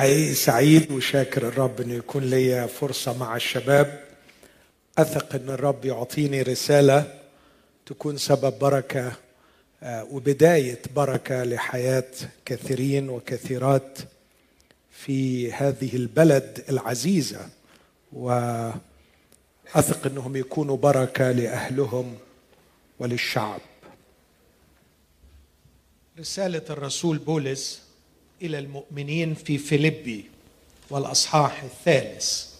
حقيقي سعيد وشاكر الرب إنه يكون ليا فرصة مع الشباب. أثق إن الرب يعطيني رسالة تكون سبب بركة آه، وبداية بركة لحياة كثيرين وكثيرات في هذه البلد العزيزة. وأثق إنهم يكونوا بركة لأهلهم وللشعب. رسالة الرسول بولس إلى المؤمنين في فيلبي والأصحاح الثالث.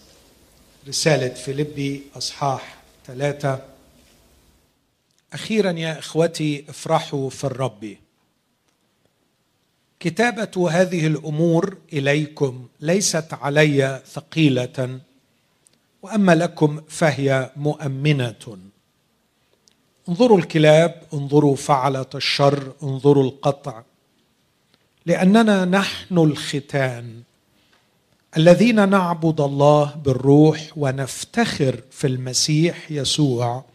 رسالة فيلبي أصحاح ثلاثة. أخيرا يا إخوتي افرحوا في الرب. كتابة هذه الأمور إليكم ليست علي ثقيلة وأما لكم فهي مؤمنة. انظروا الكلاب انظروا فعلة الشر انظروا القطع. لأننا نحن الختان الذين نعبد الله بالروح ونفتخر في المسيح يسوع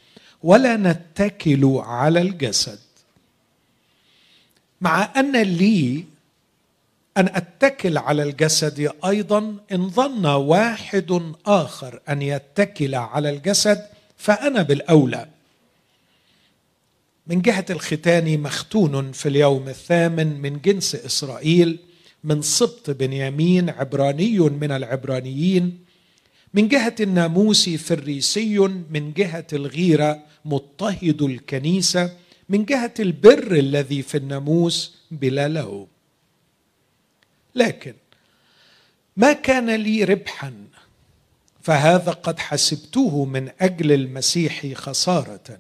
ولا نتكل على الجسد. مع أن لي أن أتكل على الجسد أيضا إن ظن واحد آخر أن يتكل على الجسد فأنا بالأولى. من جهة الختان مختون في اليوم الثامن من جنس إسرائيل من سبط بنيامين عبراني من العبرانيين من جهة الناموس فريسي من جهة الغيرة مضطهد الكنيسة من جهة البر الذي في الناموس بلا له. لكن ما كان لي ربحا فهذا قد حسبته من أجل المسيح خسارة.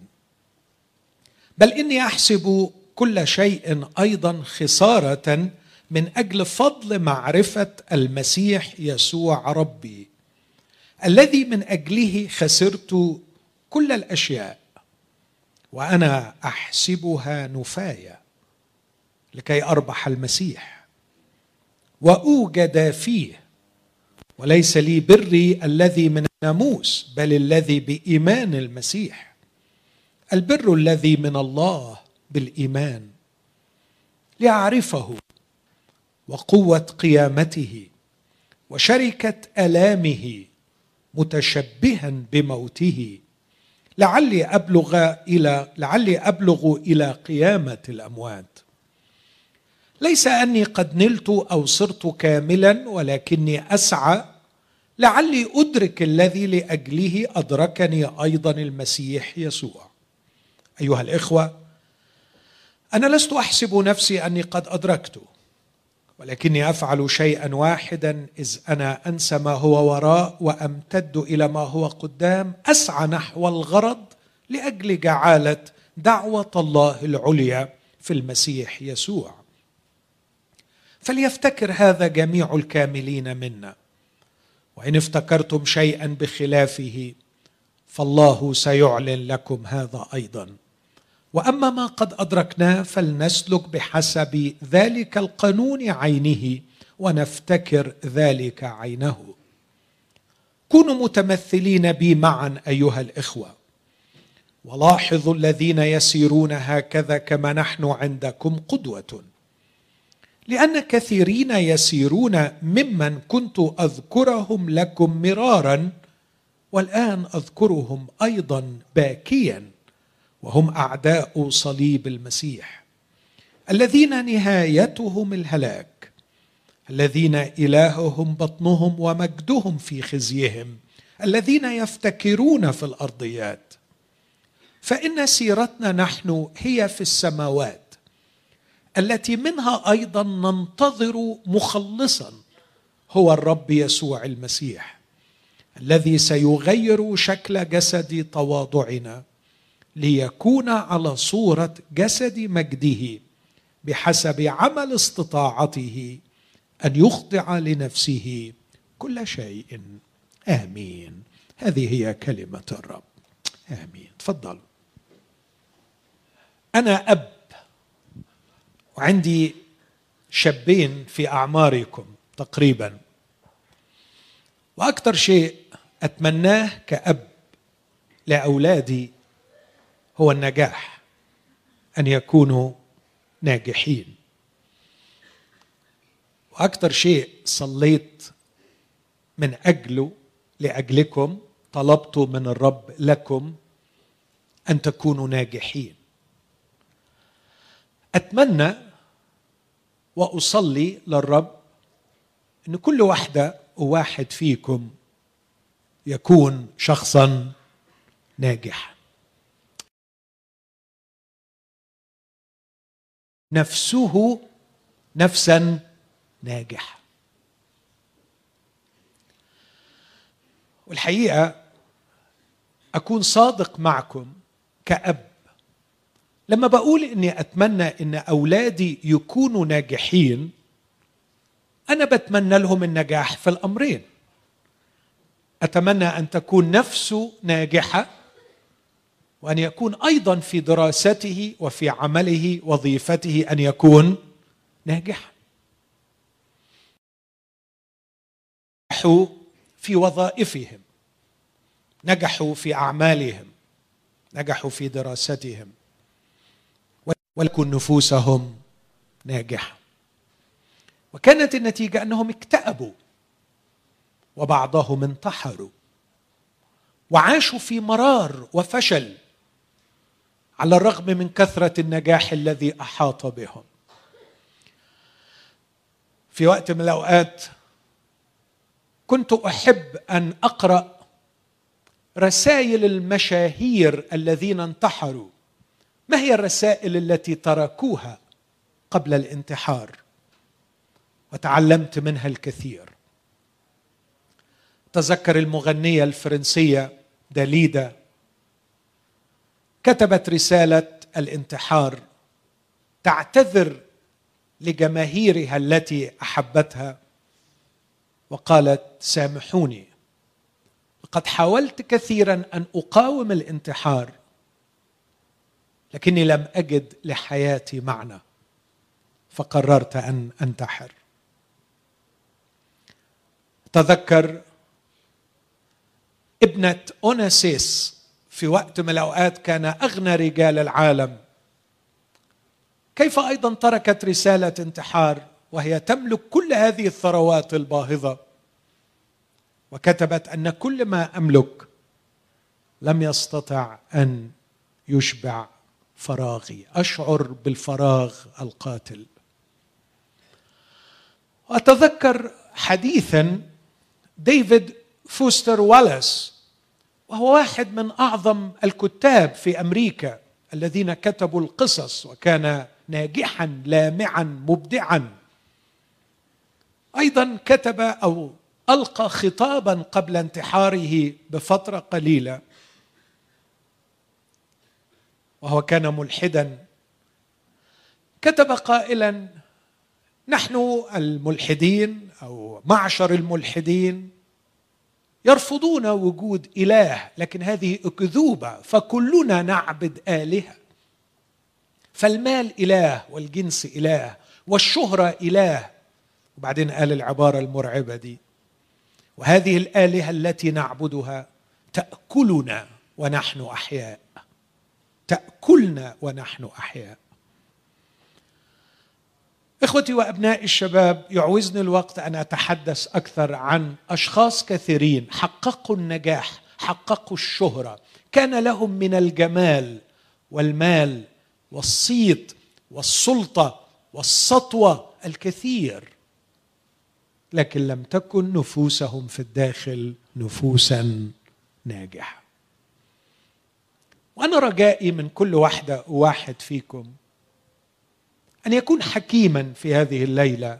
بل إني أحسب كل شيء أيضا خسارة من أجل فضل معرفة المسيح يسوع ربي الذي من أجله خسرت كل الأشياء وأنا أحسبها نفاية لكي أربح المسيح وأوجد فيه وليس لي بري الذي من الناموس بل الذي بإيمان المسيح. البر الذي من الله بالإيمان لاعرفه وقوة قيامته وشركة ألامه متشبها بموته. لعلي أبلغ إلى لعلي أبلغ إلى قيامة الأموات. ليس أني قد نلت أو صرت كاملا ولكني أسعى. لعلي أدرك الذي لأجله أدركني أيضا المسيح يسوع. أيها الإخوة أنا لست أحسب نفسي أني قد أدركت ولكني أفعل شيئا واحدا إذ أنا أنسى ما هو وراء وأمتد إلى ما هو قدام أسعى نحو الغرض لأجل جعالة دعوة الله العليا في المسيح يسوع. فليفتكر هذا جميع الكاملين منا. وإن افتكرتم شيئا بخلافه فالله سيعلن لكم هذا أيضا. وأما ما قد أدركناه فلنسلك بحسب ذلك القانون عينه ونفتكر ذلك عينه. كونوا متمثلين بي معا أيها الإخوة. ولاحظوا الذين يسيرون هكذا كما نحن عندكم قدوة. لأن كثيرين يسيرون ممن كنت أذكرهم لكم مرارا والآن أذكرهم أيضا باكيا. وهم أعداء صليب المسيح. الذين نهايتهم الهلاك الذين إلههم بطنهم ومجدهم في خزيهم الذين يفتكرون في الأرضيات. فإن سيرتنا نحن هي في السماوات التي منها أيضا ننتظر مخلصا هو الرب يسوع المسيح الذي سيغير شكل جسد تواضعنا. ليكون على صورة جسد مجده بحسب عمل استطاعته أن يخضع لنفسه كل شيء. آمين. هذه هي كلمة الرب. آمين. تفضل. أنا أب. وعندي شابين في أعماركم تقريبا. وأكثر شيء أتمناه كأب لأولادي هو النجاح أن يكونوا ناجحين. وأكثر شيء صليت من أجله لأجلكم طلبت من الرب لكم أن تكونوا ناجحين. أتمنى وأصلي للرب إن كل واحدة وواحد فيكم يكون شخصا ناجحا. نفسه نفسا ناجحة. والحقيقة أكون صادق معكم كأب. لما بقول إني أتمنى إن أولادي يكونوا ناجحين أنا بتمنى لهم النجاح في الأمرين. أتمنى أن تكون نفسه ناجحة وأن يكون أيضا في دراسته وفي عمله وظيفته أن يكون ناجحا. نجحوا في وظائفهم. نجحوا في أعمالهم. نجحوا في دراستهم. ولكن نفوسهم ناجحة. وكانت النتيجة أنهم اكتئبوا وبعضهم انتحروا. وعاشوا في مرار وفشل. على الرغم من كثرة النجاح الذي أحاط بهم. في وقت من الأوقات كنت أحب أن أقرأ رسائل المشاهير الذين انتحروا. ما هي الرسائل التي تركوها قبل الانتحار؟ وتعلمت منها الكثير. تذكر المغنية الفرنسية داليدا كتبت رسالة الانتحار تعتذر لجماهيرها التي أحبتها وقالت سامحوني. لقد حاولت كثيرا أن أقاوم الانتحار لكني لم أجد لحياتي معنى فقررت أن أنتحر. تذكر ابنة أوناسيس في وقت من الأوقات كان أغنى رجال العالم. كيف أيضا تركت رسالة انتحار وهي تملك كل هذه الثروات الباهظة؟ وكتبت أن كل ما أملك لم يستطع أن يشبع فراغي. أشعر بالفراغ القاتل. وأتذكر حديثا ديفيد فوستر والاس وهو واحد من أعظم الكتاب في أمريكا الذين كتبوا القصص وكان ناجحا لامعا مبدعا. أيضا كتب أو ألقى خطابا قبل انتحاره بفترة قليلة. وهو كان ملحدا. كتب قائلا نحن الملحدين أو معشر الملحدين يرفضون وجود إله لكن هذه أكذوبة فكلنا نعبد آلهة. فالمال إله والجنس إله والشهرة إله. وبعدين قال العبارة المرعبة دي. وهذه الآلهة التي نعبدها تأكلنا ونحن أحياء. تأكلنا ونحن أحياء. إخوتي وأبنائي الشباب يعوزني الوقت أن أتحدث أكثر عن أشخاص كثيرين حققوا النجاح حققوا الشهرة. كان لهم من الجمال والمال والصيت والسلطة والسطوة الكثير لكن لم تكن نفوسهم في الداخل نفوسا ناجحة. وأنا رجائي من كل واحدة وواحد فيكم أن يكون حكيما في هذه الليلة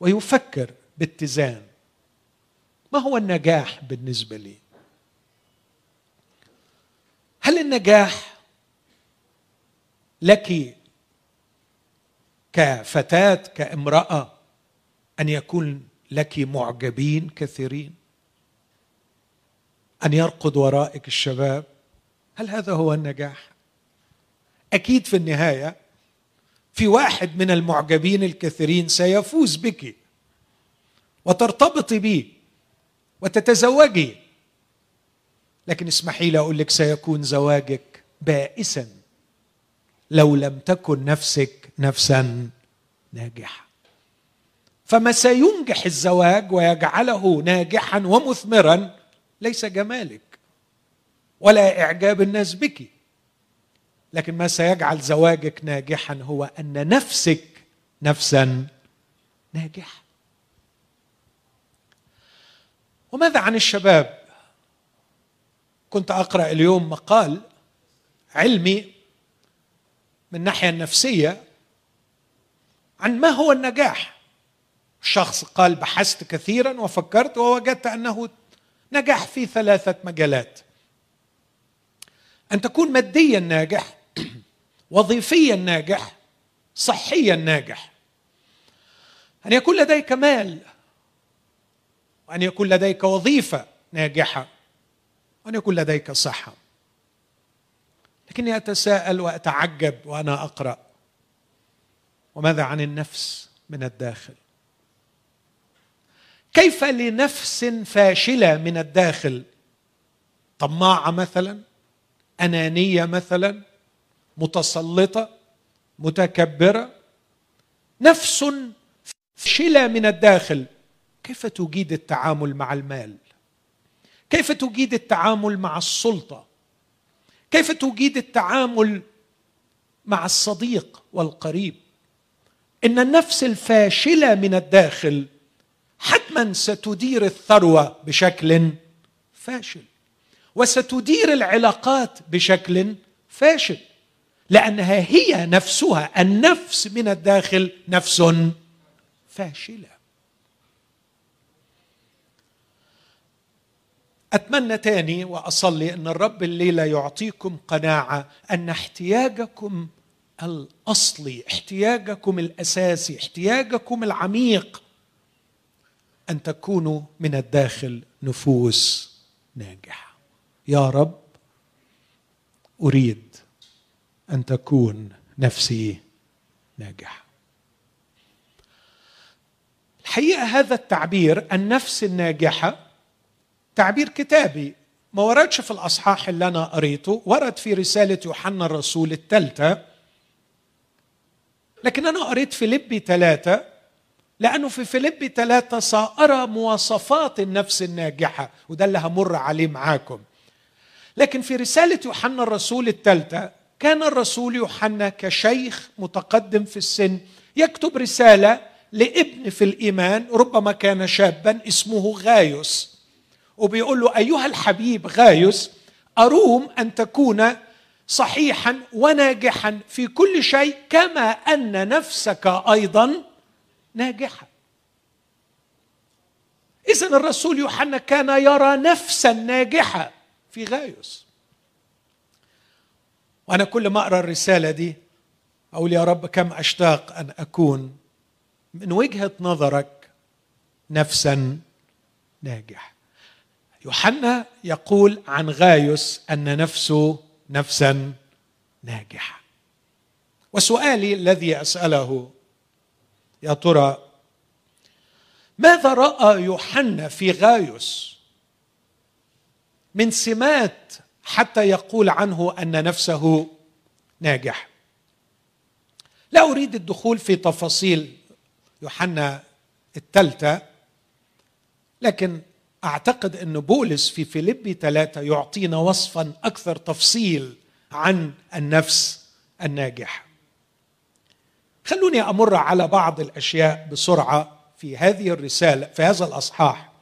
ويفكر باتزان. ما هو النجاح بالنسبة لي؟ هل النجاح لك كفتاة كامرأة أن يكون لك معجبين كثيرين؟ أن يرقد ورائك الشباب؟ هل هذا هو النجاح؟ أكيد في النهاية في واحد من المعجبين الكثيرين سيفوز بك وترتبطي به وتتزوجي. لكن اسمحي لي أقول لك سيكون زواجك بائسا لو لم تكن نفسك نفسا ناجحة. فما سينجح الزواج ويجعله ناجحا ومثمرا ليس جمالك ولا إعجاب الناس بك. لكن ما سيجعل زواجك ناجحا هو أن نفسك نفسا ناجحة. وماذا عن الشباب؟ كنت أقرأ اليوم مقال علمي من الناحيه النفسية عن ما هو النجاح. الشخص قال بحثت كثيرا وفكرت ووجدت أنه نجاح في ثلاثة مجالات. أن تكون ماديا ناجح وظيفيا ناجح صحيا ناجح. أن يكون لديك مال وأن يكون لديك وظيفة ناجحة وأن يكون لديك صحة. لكني أتساءل وأتعجب وأنا أقرأ. وماذا عن النفس من الداخل؟ كيف لنفس فاشلة من الداخل؟ طماعة مثلا؟ أنانية مثلا؟ متسلطة متكبرة. نفس فاشله من الداخل. كيف تجيد التعامل مع المال؟ كيف تجيد التعامل مع السلطة؟ كيف تجيد التعامل مع الصديق والقريب؟ إن النفس الفاشلة من الداخل حتما ستدير الثروة بشكل فاشل وستدير العلاقات بشكل فاشل. لأنها هي نفسها. النفس من الداخل نفس فاشلة. أتمنى تاني وأصلي أن الرب الليلة يعطيكم قناعة أن احتياجكم الأصلي احتياجكم الأساسي احتياجكم العميق أن تكونوا من الداخل نفوس ناجحة. يا رب أريد أن تكون نفسي ناجحه الحقيقة هذا التعبير النفس الناجحة تعبير كتابي ما وردش في الأصحاح اللي أنا قريته ورد في رسالة يوحنا الرسول الثالثة. لكن أنا قريت فيليبي ثلاثة لأنه في فيليبي ثلاثة سارى مواصفات النفس الناجحة وده اللي همر عليه معاكم. لكن في رسالة يوحنا الرسول الثالثة كان الرسول يوحنا كشيخ متقدم في السن يكتب رسالة لابن في الإيمان ربما كان شابا اسمه غايوس. وبيقول له أيها الحبيب غايوس أروم أن تكون صحيحا وناجحا في كل شيء كما أن نفسك أيضا ناجحة. اذا الرسول يوحنا كان يرى نفسا ناجحة في غايوس. وأنا كل ما أقرأ الرسالة دي أقول يا رب كم أشتاق أن أكون من وجهة نظرك نفسا ناجحه يوحنا يقول عن غايوس أن نفسه نفسا ناجحه وسؤالي الذي أسأله يا ترى ماذا رأى يوحنا في غايوس من سمات حتى يقول عنه أن نفسه ناجح لا أريد الدخول في تفاصيل يوحنا الثالثة لكن أعتقد أن بولس في فيليبي ثلاثة يعطينا وصفا أكثر تفصيل عن النفس الناجحه. خلوني أمر على بعض الأشياء بسرعة في هذه الرسالة في هذا الأصحاح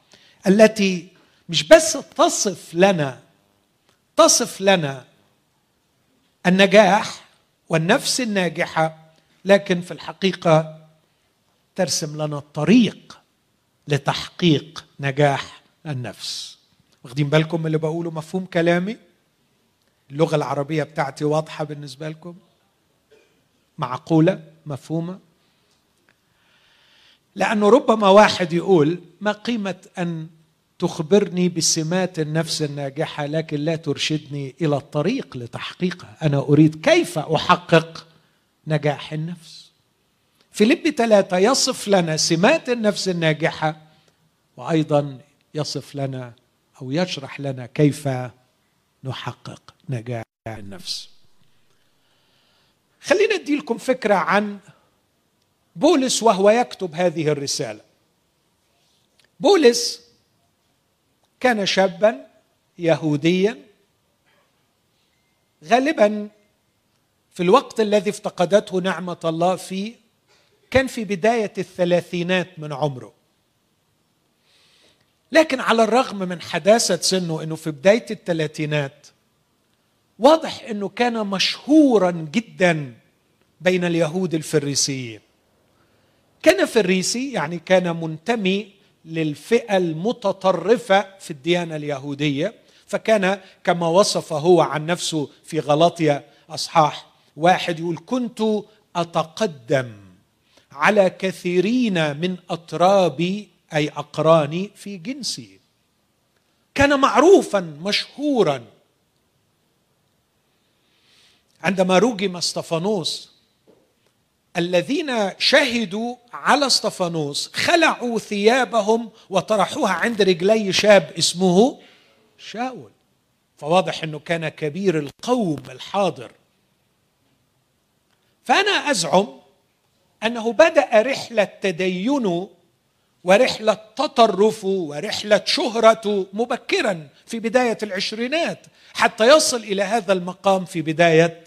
التي مش بس تصف لنا تصف لنا النجاح والنفس الناجحة لكن في الحقيقة ترسم لنا الطريق لتحقيق نجاح النفس. واخدين بالكم اللي بقوله مفهوم كلامي؟ اللغة العربية بتاعتي واضحة بالنسبة لكم؟ معقولة؟ مفهومة؟ لأنه ربما واحد يقول ما قيمة أن تخبرني بسمات النفس الناجحة لكن لا ترشدني إلى الطريق لتحقيقها. أنا أريد كيف أحقق نجاح النفس؟ فيليب ثلاثة يصف لنا سمات النفس الناجحة وأيضا يصف لنا أو يشرح لنا كيف نحقق نجاح النفس. خلينا أدي لكم فكرة عن بولس وهو يكتب هذه الرسالة. بولس كان شابا يهوديا. غالبا في الوقت الذي افتقدته نعمة الله فيه كان في بداية الثلاثينات من عمره. لكن على الرغم من حداثة سنه إنه في بداية الثلاثينات واضح إنه كان مشهورا جدا بين اليهود الفريسيين. كان فريسي يعني كان منتمي للفئة المتطرفة في الديانة اليهودية فكان كما وصف هو عن نفسه في غلطية أصحاح واحد يقول كنت أتقدم على كثيرين من اطرابي أي أقراني في جنسي. كان معروفا مشهورا. عندما رجم استفانوس الذين شهدوا على استفانوس خلعوا ثيابهم وطرحوها عند رجلي شاب اسمه شاول. فواضح إنه كان كبير القوم الحاضر. فأنا أزعم أنه بدأ رحلة تدينه ورحلة تطرفه ورحلة شهرته مبكرا في بداية العشرينات حتى يصل إلى هذا المقام في بداية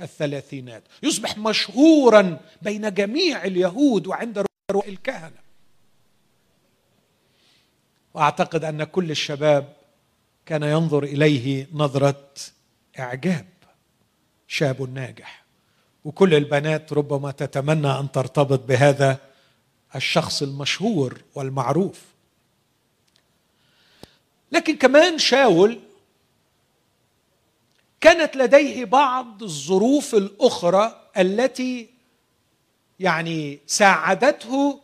الثلاثينات. يصبح مشهورا بين جميع اليهود وعند رؤساء الكهنة. وأعتقد أن كل الشباب كان ينظر إليه نظرة إعجاب شاب ناجح. وكل البنات ربما تتمنى أن ترتبط بهذا الشخص المشهور والمعروف. لكن كمان شاول كانت لديه بعض الظروف الأخرى التي يعني ساعدته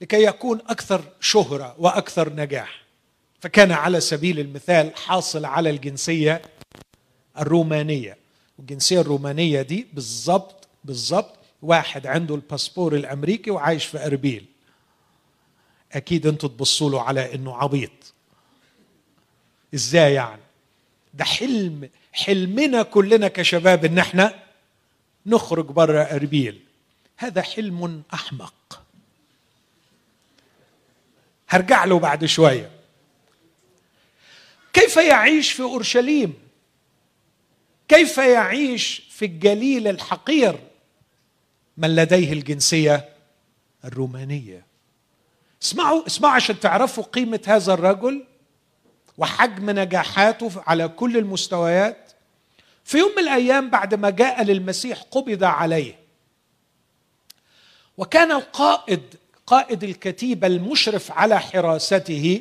لكي يكون أكثر شهرة وأكثر نجاح. فكان على سبيل المثال حاصل على الجنسية الرومانية. والجنسية الرومانية دي بالضبط بالضبط واحد عنده الباسبور الأمريكي وعايش في أربيل. أكيد أنتوا تبصوا له على إنه عبيط. إزاي يعني؟ ده حلم حلمنا كلنا كشباب إن إحنا نخرج بره أربيل. هذا حلم أحمق. هرجع له بعد شوية. كيف يعيش في أورشليم؟ كيف يعيش في الجليل الحقير من لديه الجنسية الرومانية؟ اسمعوا اسمعوا عشان تعرفوا قيمة هذا الرجل وحجم نجاحاته على كل المستويات. في يوم من الأيام بعد ما جاء للمسيح قبض عليه وكان القائد قائد الكتيبه المشرف على حراسته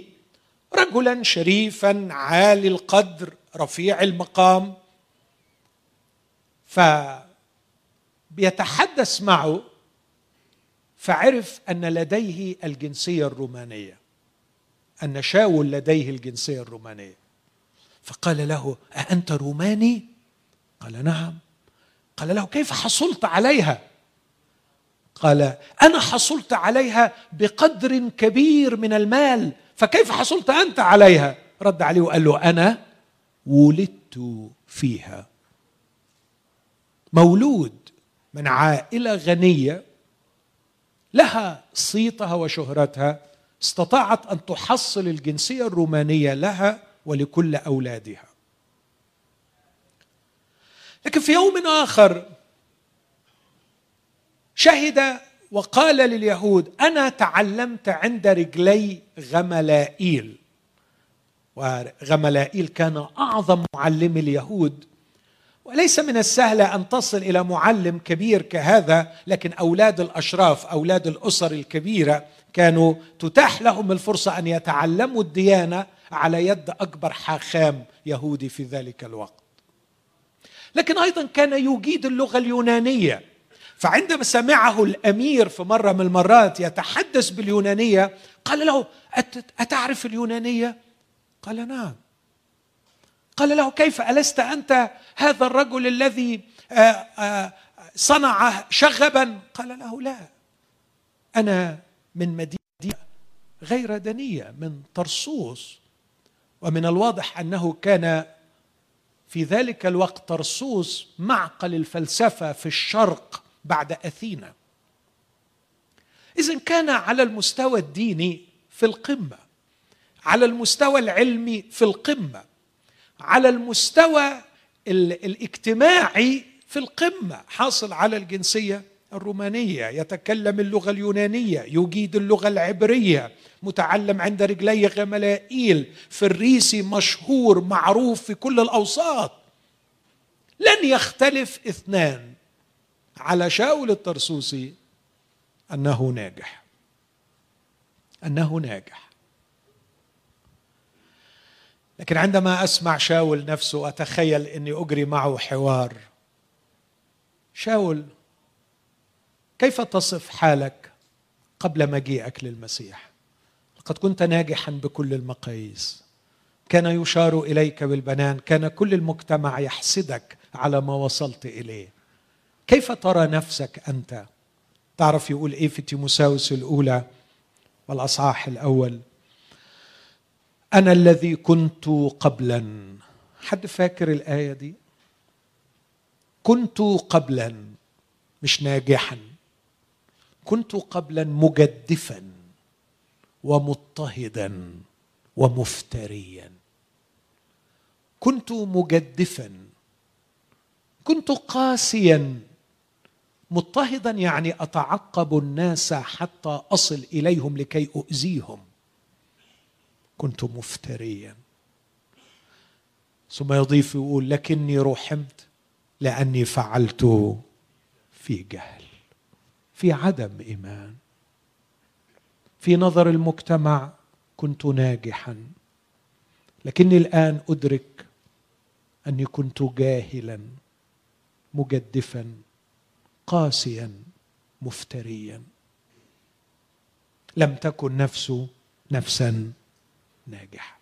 رجلا شريفا عالي القدر رفيع المقام فبيتحدث معه فعرف أن لديه الجنسية الرومانية أن شاول لديه الجنسية الرومانية فقال له أأنت روماني؟ قال نعم قال له كيف حصلت عليها؟ قال أنا حصلت عليها بقدر كبير من المال فكيف حصلت أنت عليها؟ رد عليه وقال له أنا ولدت فيها مولود من عائلة غنية لها صيتها وشهرتها استطاعت أن تحصل الجنسية الرومانية لها ولكل أولادها لكن في يوم آخر شهد وقال لليهود أنا تعلمت عند رجلي غملائيل. وغملائيل كان أعظم معلم اليهود. وليس من السهل أن تصل إلى معلم كبير كهذا لكن أولاد الأشراف أولاد الأسر الكبيرة كانوا تتاح لهم الفرصة أن يتعلموا الديانة على يد أكبر حاخام يهودي في ذلك الوقت. لكن أيضا كان يجيد اللغة اليونانية. فعندما سمعه الأمير في مرة من المرات يتحدث باليونانية قال له أتعرف اليونانية؟ قال نعم. قال له كيف؟ ألست أنت هذا الرجل الذي آه، آه، صنع شغبا؟ قال له لا. أنا من مدينة غير دنية من طرسوس. ومن الواضح أنه كان في ذلك الوقت طرسوس معقل الفلسفة في الشرق بعد أثينا. اذا كان على المستوى الديني في القمة على المستوى العلمي في القمة على المستوى الاجتماعي في القمة. حاصل على الجنسية الرومانية يتكلم اللغة اليونانية يجيد اللغة العبرية متعلم عند رجلي غملائيل. فريسي مشهور معروف في كل الأوساط. لن يختلف اثنان. على شاول الطرسوسي أنه ناجح. أنه ناجح. لكن عندما أسمع شاول نفسه أتخيل إني أجري معه حوار. شاول كيف تصف حالك قبل مجيئك للمسيح؟ لقد كنت ناجحا بكل المقاييس. كان يشار إليك بالبنان كان كل المجتمع يحسدك على ما وصلت إليه. كيف ترى نفسك أنت؟ تعرف يقول إيه في تيموساوس الأولى والأصحاح الأول؟ أنا الذي كنت قبلا. حد فاكر الآية دي؟ كنت قبلا مش ناجحا. كنت قبلا مجدفا. ومضطهدا ومفتريا. كنت مجدفا كنت قاسيا. مضطهدا يعني أتعقب الناس حتى أصل إليهم لكي أؤذيهم. كنت مفتريا. ثم يضيف يقول لكني رحمت لأني فعلت في جهل في عدم إيمان. في نظر المجتمع كنت ناجحا لكني الآن أدرك أني كنت جاهلا مجدفا قاسيا مفتريا. لم تكن نفسه نفسا ناجحة.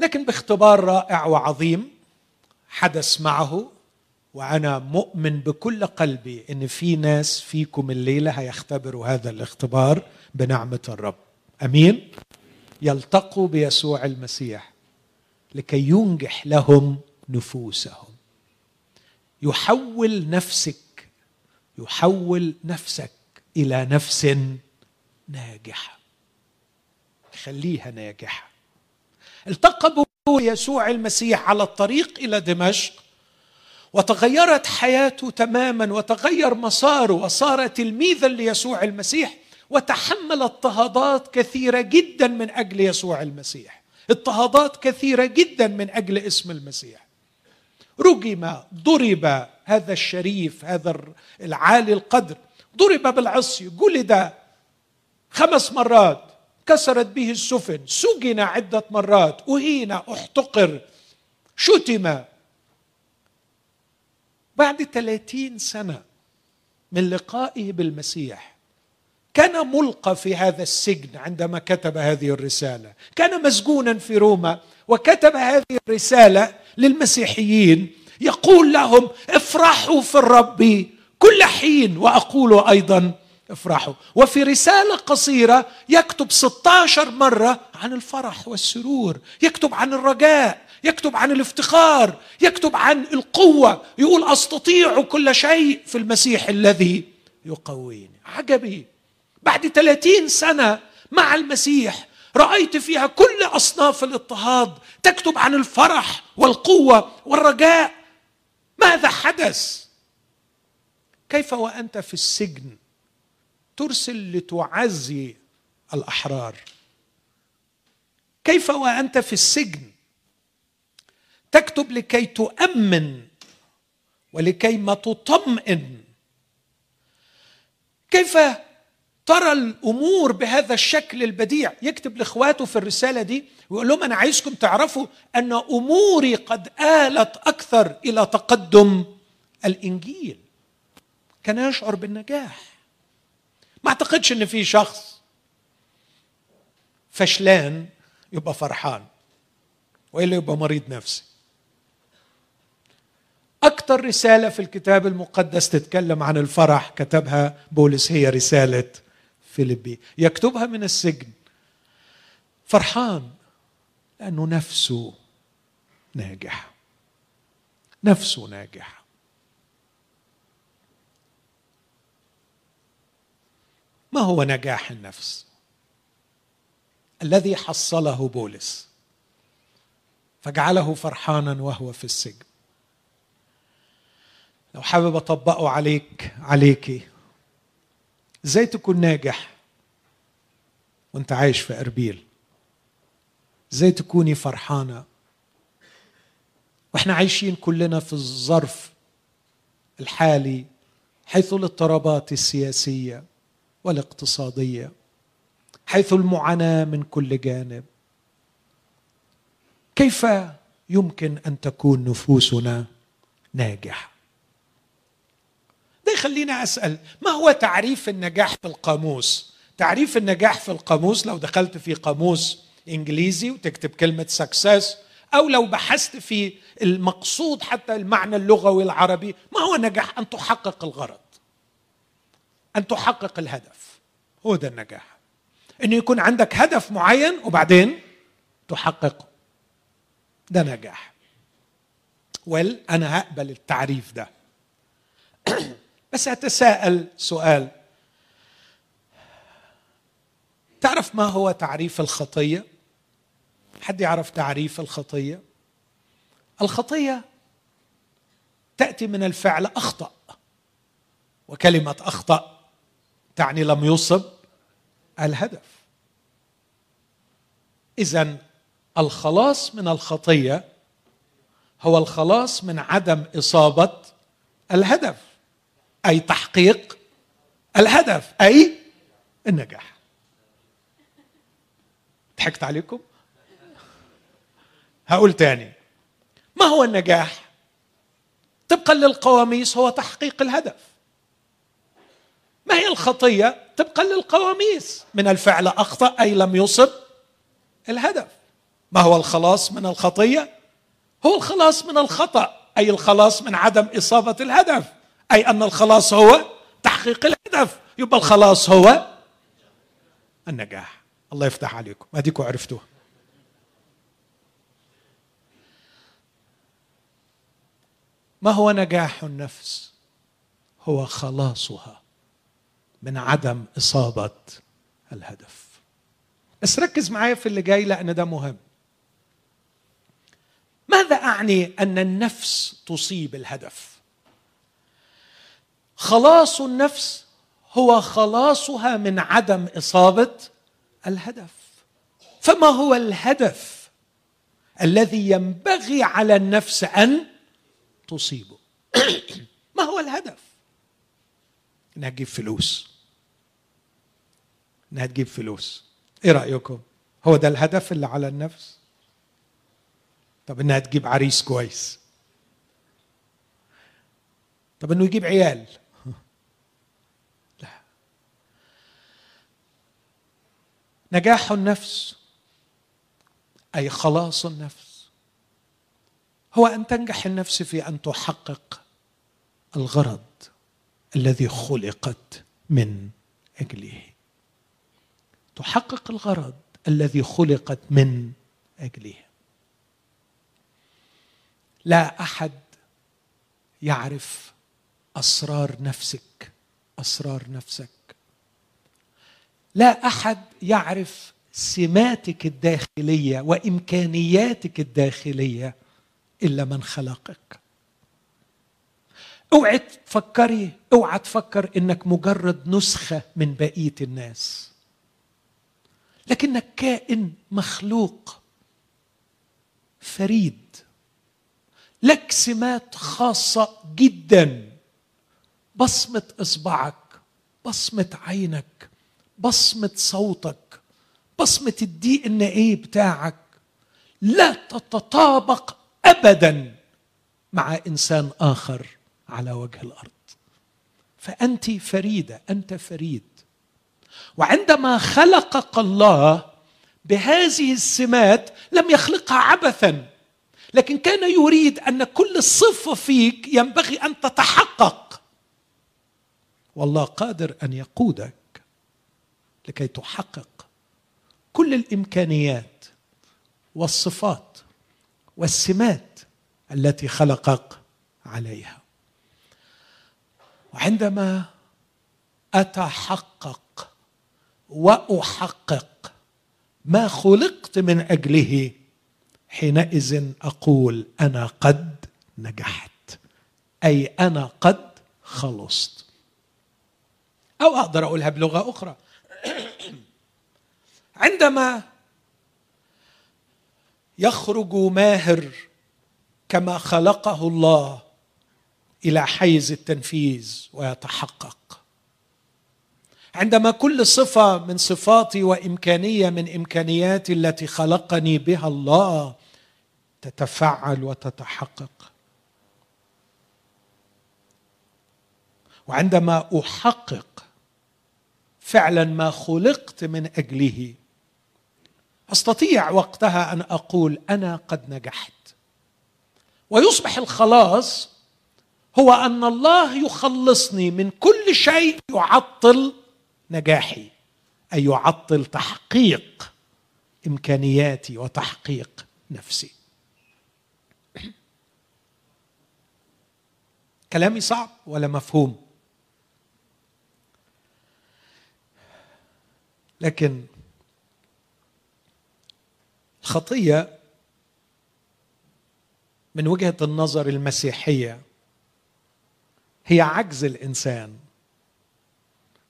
لكن باختبار رائع وعظيم حدث معه وأنا مؤمن بكل قلبي إن في ناس فيكم الليلة هيختبروا هذا الاختبار بنعمة الرب. أمين؟ يلتقوا بيسوع المسيح لكي ينجح لهم نفوسهم. يحول نفسك يحول نفسك إلى نفس ناجحة. خليها ناجحة. التقى يسوع المسيح على الطريق إلى دمشق. وتغيرت حياته تماما وتغير مساره وصار تلميذا ليسوع المسيح وتحمل اضطهادات كثيرة جدا من أجل يسوع المسيح. اضطهادات كثيرة جدا من أجل اسم المسيح. رجم ضرب هذا الشريف هذا العالي القدر. ضرب بالعصي جلد خمس مرات كسرت به السفن سجن عدة مرات أهين أحتقر شتم. بعد ثلاثين سنة من لقائه بالمسيح كان ملقى في هذا السجن عندما كتب هذه الرسالة. كان مسجونا في روما وكتب هذه الرسالة للمسيحيين يقول لهم افرحوا في الرب كل حين وأقول أيضا افرحوا. وفي رسالة قصيرة يكتب 16 مرة عن الفرح والسرور يكتب عن الرجاء. يكتب عن الافتخار يكتب عن القوة يقول أستطيع كل شيء في المسيح الذي يقويني. عجبي. بعد 30 سنة مع المسيح رأيت فيها كل أصناف الاضطهاد تكتب عن الفرح والقوة والرجاء. ماذا حدث؟ كيف وأنت في السجن ترسل لتعزي الأحرار؟ كيف وأنت في السجن تكتب لكي تؤمن ولكي ما تطمئن. كيف ترى الأمور بهذا الشكل البديع؟ يكتب لإخواته في الرسالة دي ويقول لهم أنا عايزكم تعرفوا أن أموري قد آلت أكثر إلى تقدم الإنجيل. كان يشعر بالنجاح. ما أعتقدش إن في شخص فشلان يبقى فرحان وإلا يبقى مريض نفسي. أكثر رسالة في الكتاب المقدس تتكلم عن الفرح كتبها بولس هي رسالة فيليبي. يكتبها من السجن. فرحان لأنه نفسه ناجح. نفسه ناجح. ما هو نجاح النفس؟ الذي حصله بولس. فجعله فرحانا وهو في السجن. لو حابب أطبقه عليك عليكي. إزاي تكون ناجح وأنت عايش في أربيل؟ إزاي تكوني فرحانة؟ وإحنا عايشين كلنا في الظرف الحالي حيث الاضطرابات السياسية والاقتصادية حيث المعاناة من كل جانب. كيف يمكن أن تكون نفوسنا ناجحة؟ ده يخليني أسأل؟ ما هو تعريف النجاح في القاموس؟ تعريف النجاح في القاموس لو دخلت في قاموس إنجليزي وتكتب كلمة سكسس أو لو بحثت في المقصود حتى المعنى اللغوي العربي ما هو النجاح؟ أن تحقق الغرض. أن تحقق الهدف. هو ده النجاح. إنه يكون عندك هدف معين وبعدين تحققه. ده نجاح. ويل أنا هقبل التعريف ده. بس أتساءل سؤال. تعرف ما هو تعريف الخطية؟ حد يعرف تعريف الخطية؟ الخطية تأتي من الفعل أخطأ وكلمة أخطأ تعني لم يصب الهدف. اذا الخلاص من الخطية هو الخلاص من عدم إصابة الهدف. أي تحقيق الهدف أي النجاح. ضحكت عليكم؟ هقول تاني. ما هو النجاح؟ طبقا للقواميس هو تحقيق الهدف. ما هي الخطية؟ طبقا للقواميس. من الفعل أخطأ أي لم يصب الهدف. ما هو الخلاص من الخطية؟ هو الخلاص من الخطأ أي الخلاص من عدم إصابة الهدف. أي أن الخلاص هو تحقيق الهدف. يبقى الخلاص هو النجاح. الله يفتح عليكم. أديكم عرفتوها ما هو نجاح النفس؟ هو خلاصها من عدم إصابة الهدف. بس ركز معايا في اللي جاي لأن ده مهم. ماذا أعني أن النفس تصيب الهدف؟ خلاص النفس هو خلاصها من عدم إصابة الهدف. فما هو الهدف الذي ينبغي على النفس أن تصيبه؟ ما هو الهدف؟ إنها تجيب فلوس. إنها تجيب فلوس. إيه رأيكم؟ هو ده الهدف اللي على النفس؟ طب إنها تجيب عريس كويس. طب إنه يجيب عيال لا نجاح النفس أي خلاص النفس هو أن تنجح النفس في أن تحقق الغرض الذي خلقت من أجله. تحقق الغرض الذي خلقت من أجله. لا أحد يعرف أسرار نفسك أسرار نفسك. لا أحد يعرف سماتك الداخلية وإمكانياتك الداخلية إلا من خلقك. اوعي تفكري أوعى تفكر إنك مجرد نسخة من بقية الناس. لكنك كائن مخلوق فريد. لك سمات خاصة جدا. بصمة إصبعك بصمة عينك بصمة صوتك بصمة الدي إن إيه بتاعك لا تتطابق ابدا مع إنسان آخر على وجه الأرض. فأنت فريدة أنت فريد. وعندما خلقك الله بهذه السمات لم يخلقها عبثا لكن كان يريد أن كل صفه فيك ينبغي أن تتحقق. والله قادر أن يقودك لكي تحقق كل الإمكانيات والصفات والسمات التي خلقك عليها. وعندما أتحقق وأحقق ما خلقت من أجله حينئذ أقول أنا قد نجحت أي أنا قد خلصت. أو أقدر أقولها بلغة أخرى. عندما يخرج ماهر كما خلقه الله إلى حيز التنفيذ ويتحقق. عندما كل صفة من صفاتي وإمكانية من امكانياتي التي خلقني بها الله تتفعل وتتحقق. وعندما أحقق فعلا ما خلقت من أجله أستطيع وقتها أن أقول أنا قد نجحت. ويصبح الخلاص هو أن الله يخلصني من كل شيء يعطل نجاحي أي يعطل تحقيق إمكانياتي وتحقيق نفسي. كلامي صعب ولا مفهوم؟ لكن الخطيه من وجهة النظر المسيحية. هي عجز الإنسان.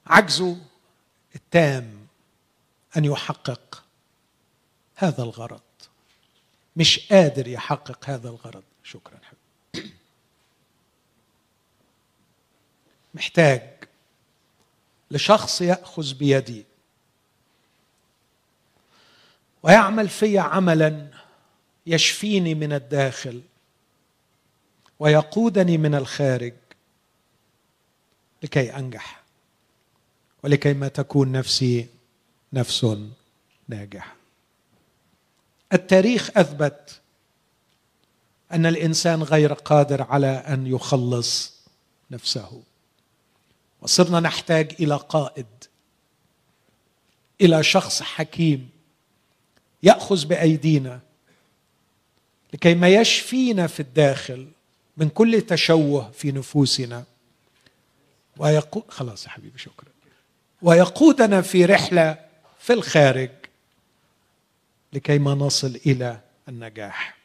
عجزه التام أن يحقق هذا الغرض. مش قادر يحقق هذا الغرض. شكرا. حبيبي محتاج لشخص يأخذ بيدي. ويعمل في عملا يشفيني من الداخل ويقودني من الخارج لكي أنجح ولكي ما تكون نفسي نفس ناجحه التاريخ أثبت أن الإنسان غير قادر على أن يخلص نفسه وصرنا نحتاج إلى قائد إلى شخص حكيم يأخذ بأيدينا لكي ما يشفينا في الداخل من كل تشوه في نفوسنا. ويقود خلاص يا حبيبي شكرا. ويقودنا في رحلة في الخارج لكي ما نصل إلى النجاح.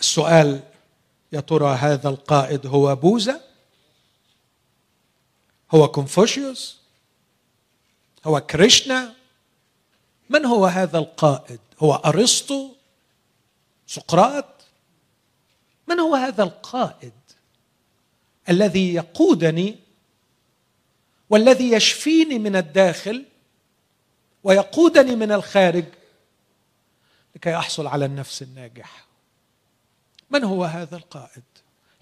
السؤال يا ترى هذا القائد هو بوذا هو كونفوشيوس؟ هو كريشنا؟ من هو هذا القائد؟ هو أرسطو؟ سقراط؟ من هو هذا القائد الذي يقودني والذي يشفيني من الداخل ويقودني من الخارج لكي أحصل على النفس الناجح؟ من هو هذا القائد؟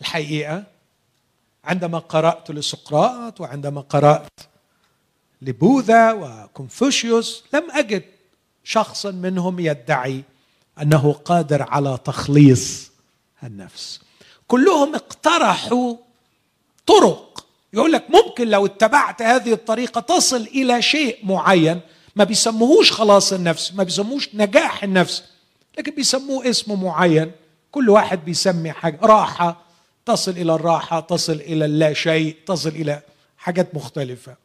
الحقيقة عندما قرأت لسقراط وعندما قرأت لبوذا وكونفوشيوس لم أجد شخصا منهم يدعي أنه قادر على تخليص النفس. كلهم اقترحوا طرق. يقول لك ممكن لو اتبعت هذه الطريقة تصل إلى شيء معين ما بيسموهوش خلاص النفس ما بيسموهوش نجاح النفس لكن بيسموه اسم معين. كل واحد بيسمي حاجة. راحة تصل إلى الراحة تصل إلى اللا شيء تصل إلى حاجات مختلفة.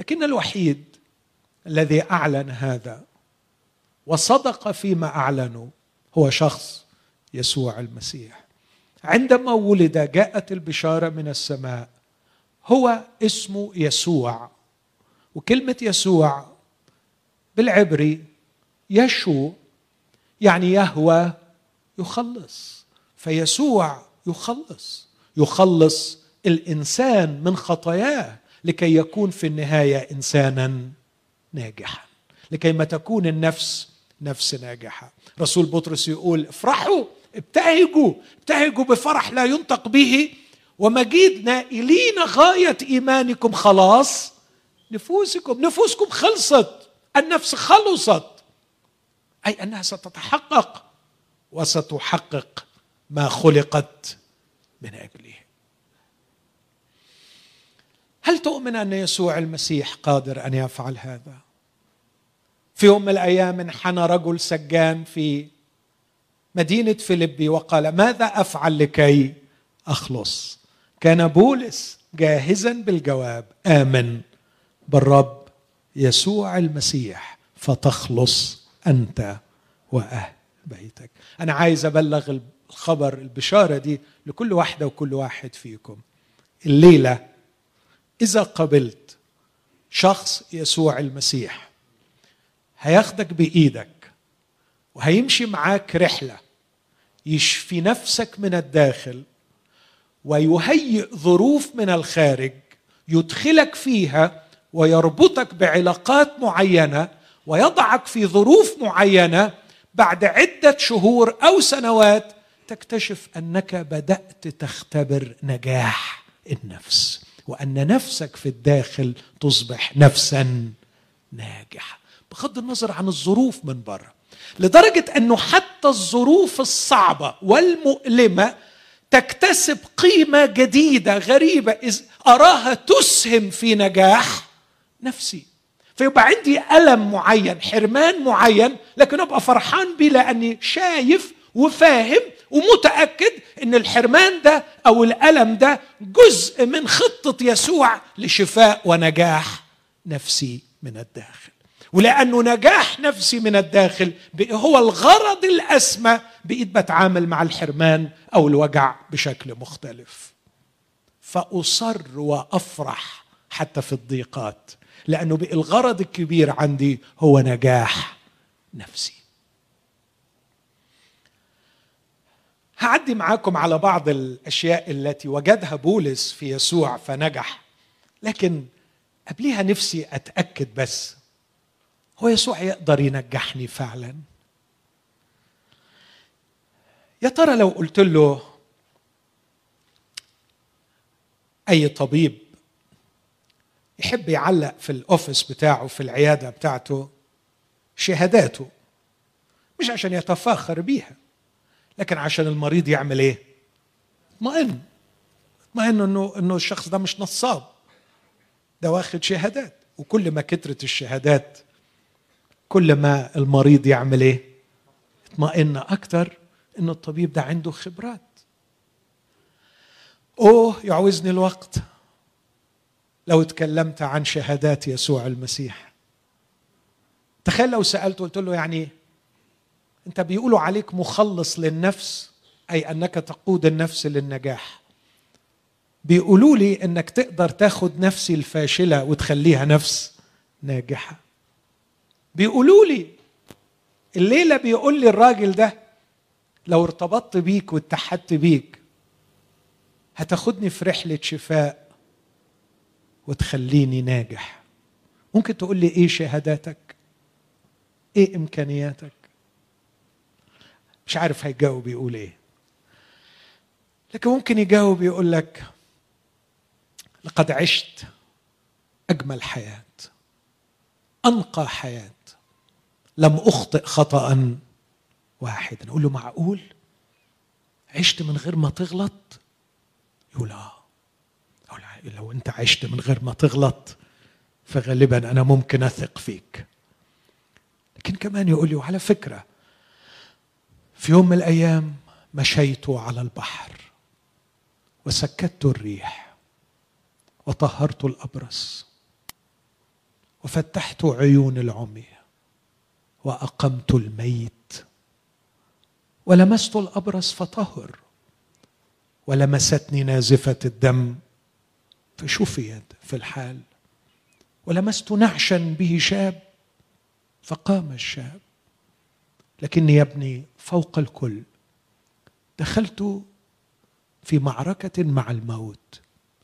لكن الوحيد الذي أعلن هذا وصدق فيما أعلنوا هو شخص يسوع المسيح. عندما ولد جاءت البشارة من السماء هو اسمه يسوع. وكلمة يسوع بالعبري يشو يعني يهوى يخلص. فيسوع يخلص يخلص الإنسان من خطاياه لكي يكون في النهاية إنسانا. ناجحا. لكي ما تكون النفس نفس ناجحة. رسول بطرس يقول افرحوا ابتهجوا ابتهجوا بفرح لا ينطق به ومجيد نائلين غاية إيمانكم. خلاص نفوسكم نفوسكم خلصت النفس خلصت. أي أنها ستتحقق وستحقق ما خلقت من أجله. هل تؤمن أن يسوع المسيح قادر أن يفعل هذا؟ في يوم من الأيام انحنى رجل سجان في مدينة فيلبي وقال ماذا أفعل لكي أخلص؟ كان بولس جاهزا بالجواب آمن بالرب يسوع المسيح فتخلص أنت وأهل بيتك. أنا عايز أبلغ الخبر البشارة دي لكل واحدة وكل واحد فيكم. الليلة إذا قبلت شخص يسوع المسيح هياخدك بإيدك وهيمشي معاك رحلة يشفي نفسك من الداخل ويهيئ ظروف من الخارج يدخلك فيها ويربطك بعلاقات معينة ويضعك في ظروف معينة بعد عدة شهور أو سنوات تكتشف أنك بدأت تختبر نجاح النفس وأن نفسك في الداخل تصبح نفسا ناجحة. بغض النظر عن الظروف من بره لدرجة أنه حتى الظروف الصعبة والمؤلمة تكتسب قيمة جديدة غريبة إذ أراها تسهم في نجاح نفسي. فيبقى عندي ألم معين حرمان معين لكن أبقى فرحان بيه لأني شايف وفاهم ومتأكد إن الحرمان ده أو الألم ده جزء من خطة يسوع لشفاء ونجاح نفسي من الداخل. ولأنه نجاح نفسي من الداخل هو الغرض الأسمى بقيت بتعامل مع الحرمان أو الوجع بشكل مختلف. فأصر وأفرح حتى في الضيقات لأنه بقى الغرض الكبير عندي هو نجاح نفسي. هعدي معاكم على بعض الأشياء التي وجدها بولس في يسوع فنجح لكن قبليها نفسي أتأكد بس هو يسوع يقدر ينجحني فعلا. يا ترى لو قلت له أي طبيب يحب يعلق في الأوفيس بتاعه في العيادة بتاعته شهاداته مش عشان يتفاخر بيها لكن عشان المريض يعمل إيه؟ اطمئن. اطمئن إنه إنه الشخص ده مش نصاب. ده واخد شهادات وكل ما كترت الشهادات كل ما المريض يعمل إيه؟ اطمئن أكتر ان الطبيب ده عنده خبرات. أوه يعوزني الوقت. لو تكلمت عن شهادات يسوع المسيح. تخيل لو سألته قلت له يعني أنت بيقولوا عليك مخلص للنفس أي أنك تقود النفس للنجاح. بيقولوا لي إنك تقدر تاخد نفسي الفاشلة وتخليها نفس ناجحة. بيقولوا لي الليلة بيقول لي الراجل ده لو ارتبطت بيك واتحدت بيك هتاخدني في رحلة شفاء وتخليني ناجح. ممكن تقول لي إيه شهاداتك؟ إيه إمكانياتك؟ مش عارف هيجاوب يقول إيه. لكن ممكن يجاوب يقول لك لقد عشت أجمل حياة أنقى حياة. لم أخطئ خطأ واحدا نقول له معقول؟ عشت من غير ما تغلط؟ يقول آه. لو أنت عشت من غير ما تغلط فغالبا أنا ممكن أثق فيك. لكن كمان يقول لي وعلى فكرة في يوم من الأيام مشيت على البحر وسكت الريح وطهرت الأبرص وفتحت عيون العمي. وأقمت الميت. ولمست الأبرص فطهر. ولمستني نازفة الدم. فشفيت في الحال. ولمست نعشا به شاب. فقام الشاب. لكني يا ابني فوق الكل. دخلت في معركة مع الموت.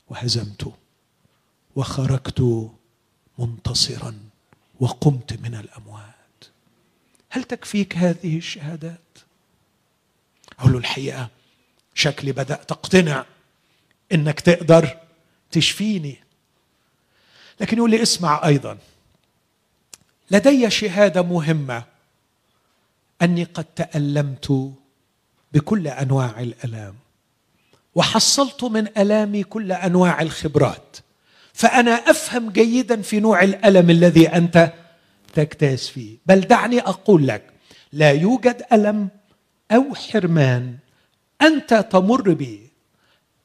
وهزمته وخرجت منتصرا. وقمت من الأموات. هل تكفيك هذه الشهادات؟ أقول له الحقيقة شكلي بدأت اقتنع إنك تقدر تشفيني. لكن يقول لي اسمع أيضا لدي شهادة مهمة أني قد تألمت بكل أنواع الألام وحصلت من ألامي كل أنواع الخبرات فأنا أفهم جيدا في نوع الألم الذي أنت تجتاز فيه. بل دعني أقول لك لا يوجد ألم أو حرمان أنت تمر به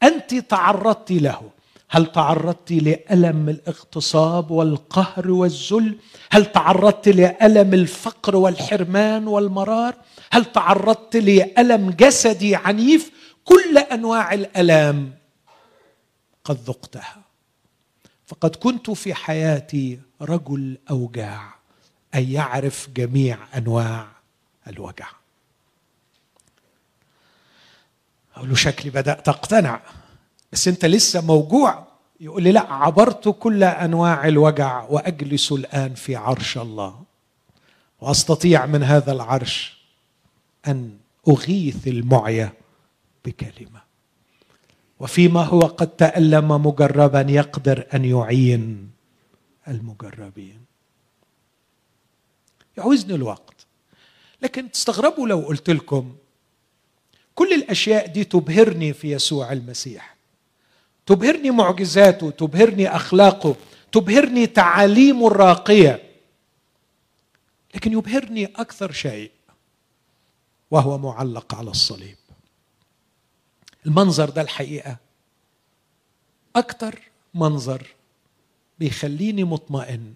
أنت تعرضت له. هل تعرضت لألم الاغتصاب والقهر والذل؟ هل تعرضت لألم الفقر والحرمان والمرار؟ هل تعرضت لألم جسدي عنيف؟ كل أنواع الألام قد ذقتها. فقد كنت في حياتي رجل أوجاع. اي يعرف جميع أنواع الوجع. أقول له شكلي بدأت اقتنع بس أنت لسه موجوع. يقول لي لا عبرت كل أنواع الوجع وأجلس الآن في عرش الله. وأستطيع من هذا العرش أن أغيث المعيا بكلمة. وفيما هو قد تألم مجربا يقدر أن يعين المجربين. يعوزني الوقت. لكن تستغربوا لو قلت لكم كل الأشياء دي تبهرني في يسوع المسيح. تبهرني معجزاته تبهرني أخلاقه تبهرني تعاليمه الراقية. لكن يبهرني أكثر شيء وهو معلق على الصليب. المنظر ده الحقيقة أكثر منظر بيخليني مطمئن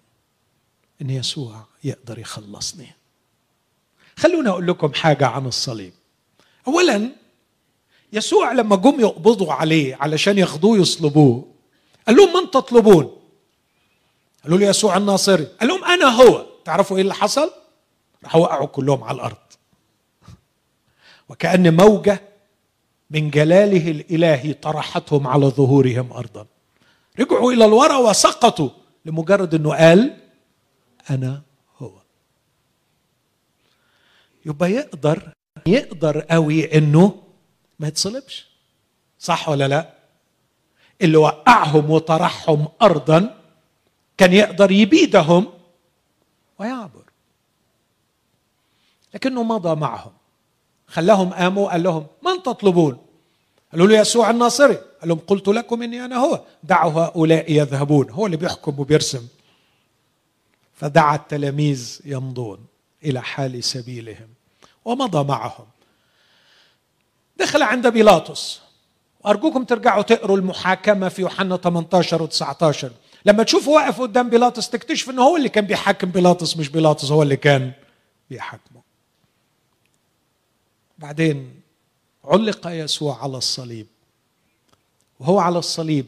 إن يسوع يقدر يخلصني. خلوني أقول لكم حاجة عن الصليب. اولا يسوع لما جم يقبضوا عليه علشان ياخدوه يصلبوه قال لهم من تطلبون؟ قالوا له يسوع الناصري. قال لهم أنا هو. تعرفوا إيه اللي حصل؟ راحوا وقعوا كلهم على الأرض. وكأن موجة من جلاله الإلهي طرحتهم على ظهورهم أرضا. رجعوا إلى الورى وسقطوا لمجرد أنه قال أنا يبقى يقدر يقدر قوي أنه ما يتصلبش. صح ولا لا؟ اللي وقعهم وطرحهم أرضا كان يقدر يبيدهم ويعبر. لكنه مضى معهم. خلاهم قاموا قال لهم من تطلبون؟ قالوا له يسوع الناصري. قال لهم قلت لكم إني أنا هو. دعوا هؤلاء يذهبون. هو اللي بيحكم وبيرسم. فدعا التلاميذ يمضون إلى حال سبيلهم. ومضى معهم. دخل عند بيلاطس. وأرجوكم ترجعوا تقروا المحاكمة في يوحنا 18 و19 لما تشوفوا واقف قدام بيلاطس تكتشف إنه هو اللي كان بيحاكم بيلاطس مش بيلاطس هو اللي كان بيحاكمه. بعدين علق يسوع على الصليب. وهو على الصليب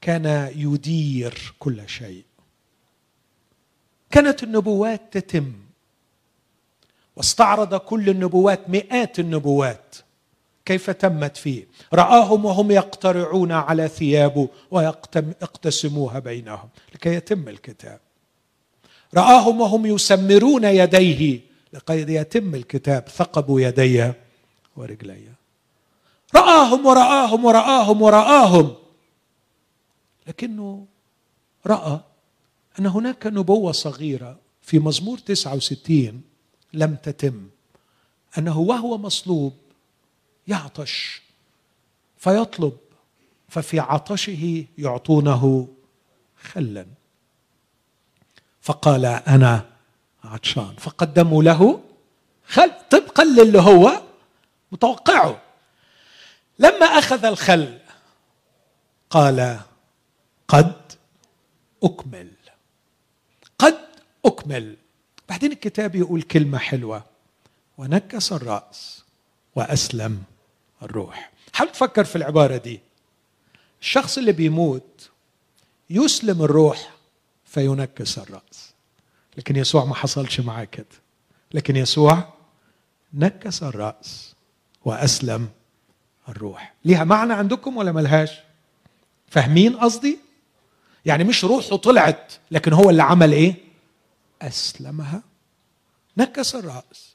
كان يدير كل شيء. كانت النبوات تتم. واستعرض كل النبوات مئات النبوات. كيف تمت فيه؟ رآهم وهم يقترعون على ثيابه ويقتسموها بينهم لكي يتم الكتاب. رآهم وهم يسمرون يديه لقد يتم الكتاب. ثقبوا يدي ورجلي رآهم ورآهم ورآهم ورآهم. لكنه رأى أن هناك نبوة صغيرة في مزمور 69 لم تتم. أنه وهو مصلوب يعطش فيطلب ففي عطشه يعطونه خلا. فقال أنا عطشان فقدموا له خل طبقا للي هو متوقعه. لما أخذ الخل قال قد أكمل قد أكمل. بعدين الكتاب يقول كلمة حلوة. ونكس الرأس وأسلم الروح. حاول تفكر في العبارة دي. الشخص اللي بيموت يسلم الروح فينكس الرأس. لكن يسوع ما حصلش معاه كده. لكن يسوع نكس الرأس وأسلم الروح. ليها معنى عندكم ولا ملهاش؟ فاهمين قصدي؟ يعني مش روحه طلعت لكن هو اللي عمل إيه؟ أسلمها نكس الرأس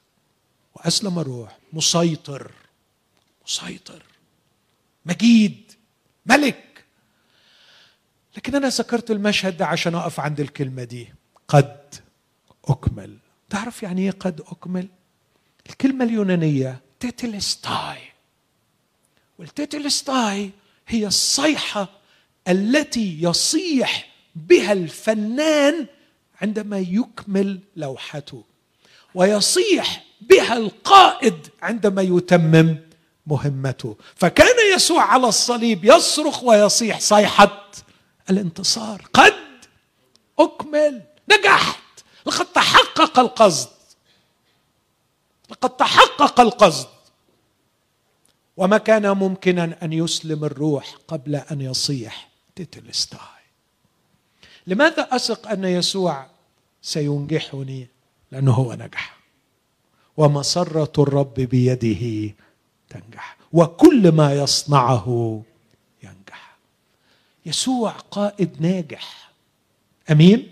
وأسلم الروح. مسيطر مسيطر. مجيد ملك. لكن أنا ذكرت المشهد ده عشان أقف عند الكلمة دي. قد أكمل. تعرف يعني إيه قد أكمل؟ الكلمة اليونانية τετέλεσται. وال τετέλεσται هي الصيحة التي يصيح بها الفنان عندما يكمل لوحته ويصيح بها القائد عندما يتمم مهمته. فكان يسوع على الصليب يصرخ ويصيح صيحه الانتصار قد أكمل نجحت لقد تحقق القصد لقد تحقق القصد. وما كان ممكنا أن يسلم الروح قبل أن يصيح تيتلستاي لماذا اثق أن يسوع سينجحني؟ لأنه هو نجح. ومسرة الرب بيده تنجح. وكل ما يصنعه ينجح. يسوع قائد ناجح. أمين؟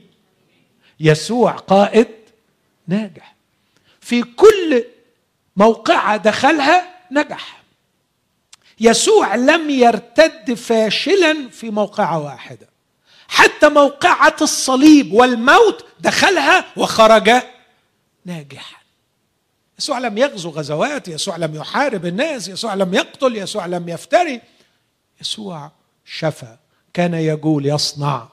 يسوع قائد ناجح. في كل موقعة دخلها نجح. يسوع لم يرتد فاشلا في موقعة واحدة. حتى موقعة الصليب والموت دخلها وخرج ناجحا. يسوع لم يغزو غزوات يسوع لم يحارب الناس يسوع لم يقتل يسوع لم يفتري. يسوع شفى كان يقول يصنع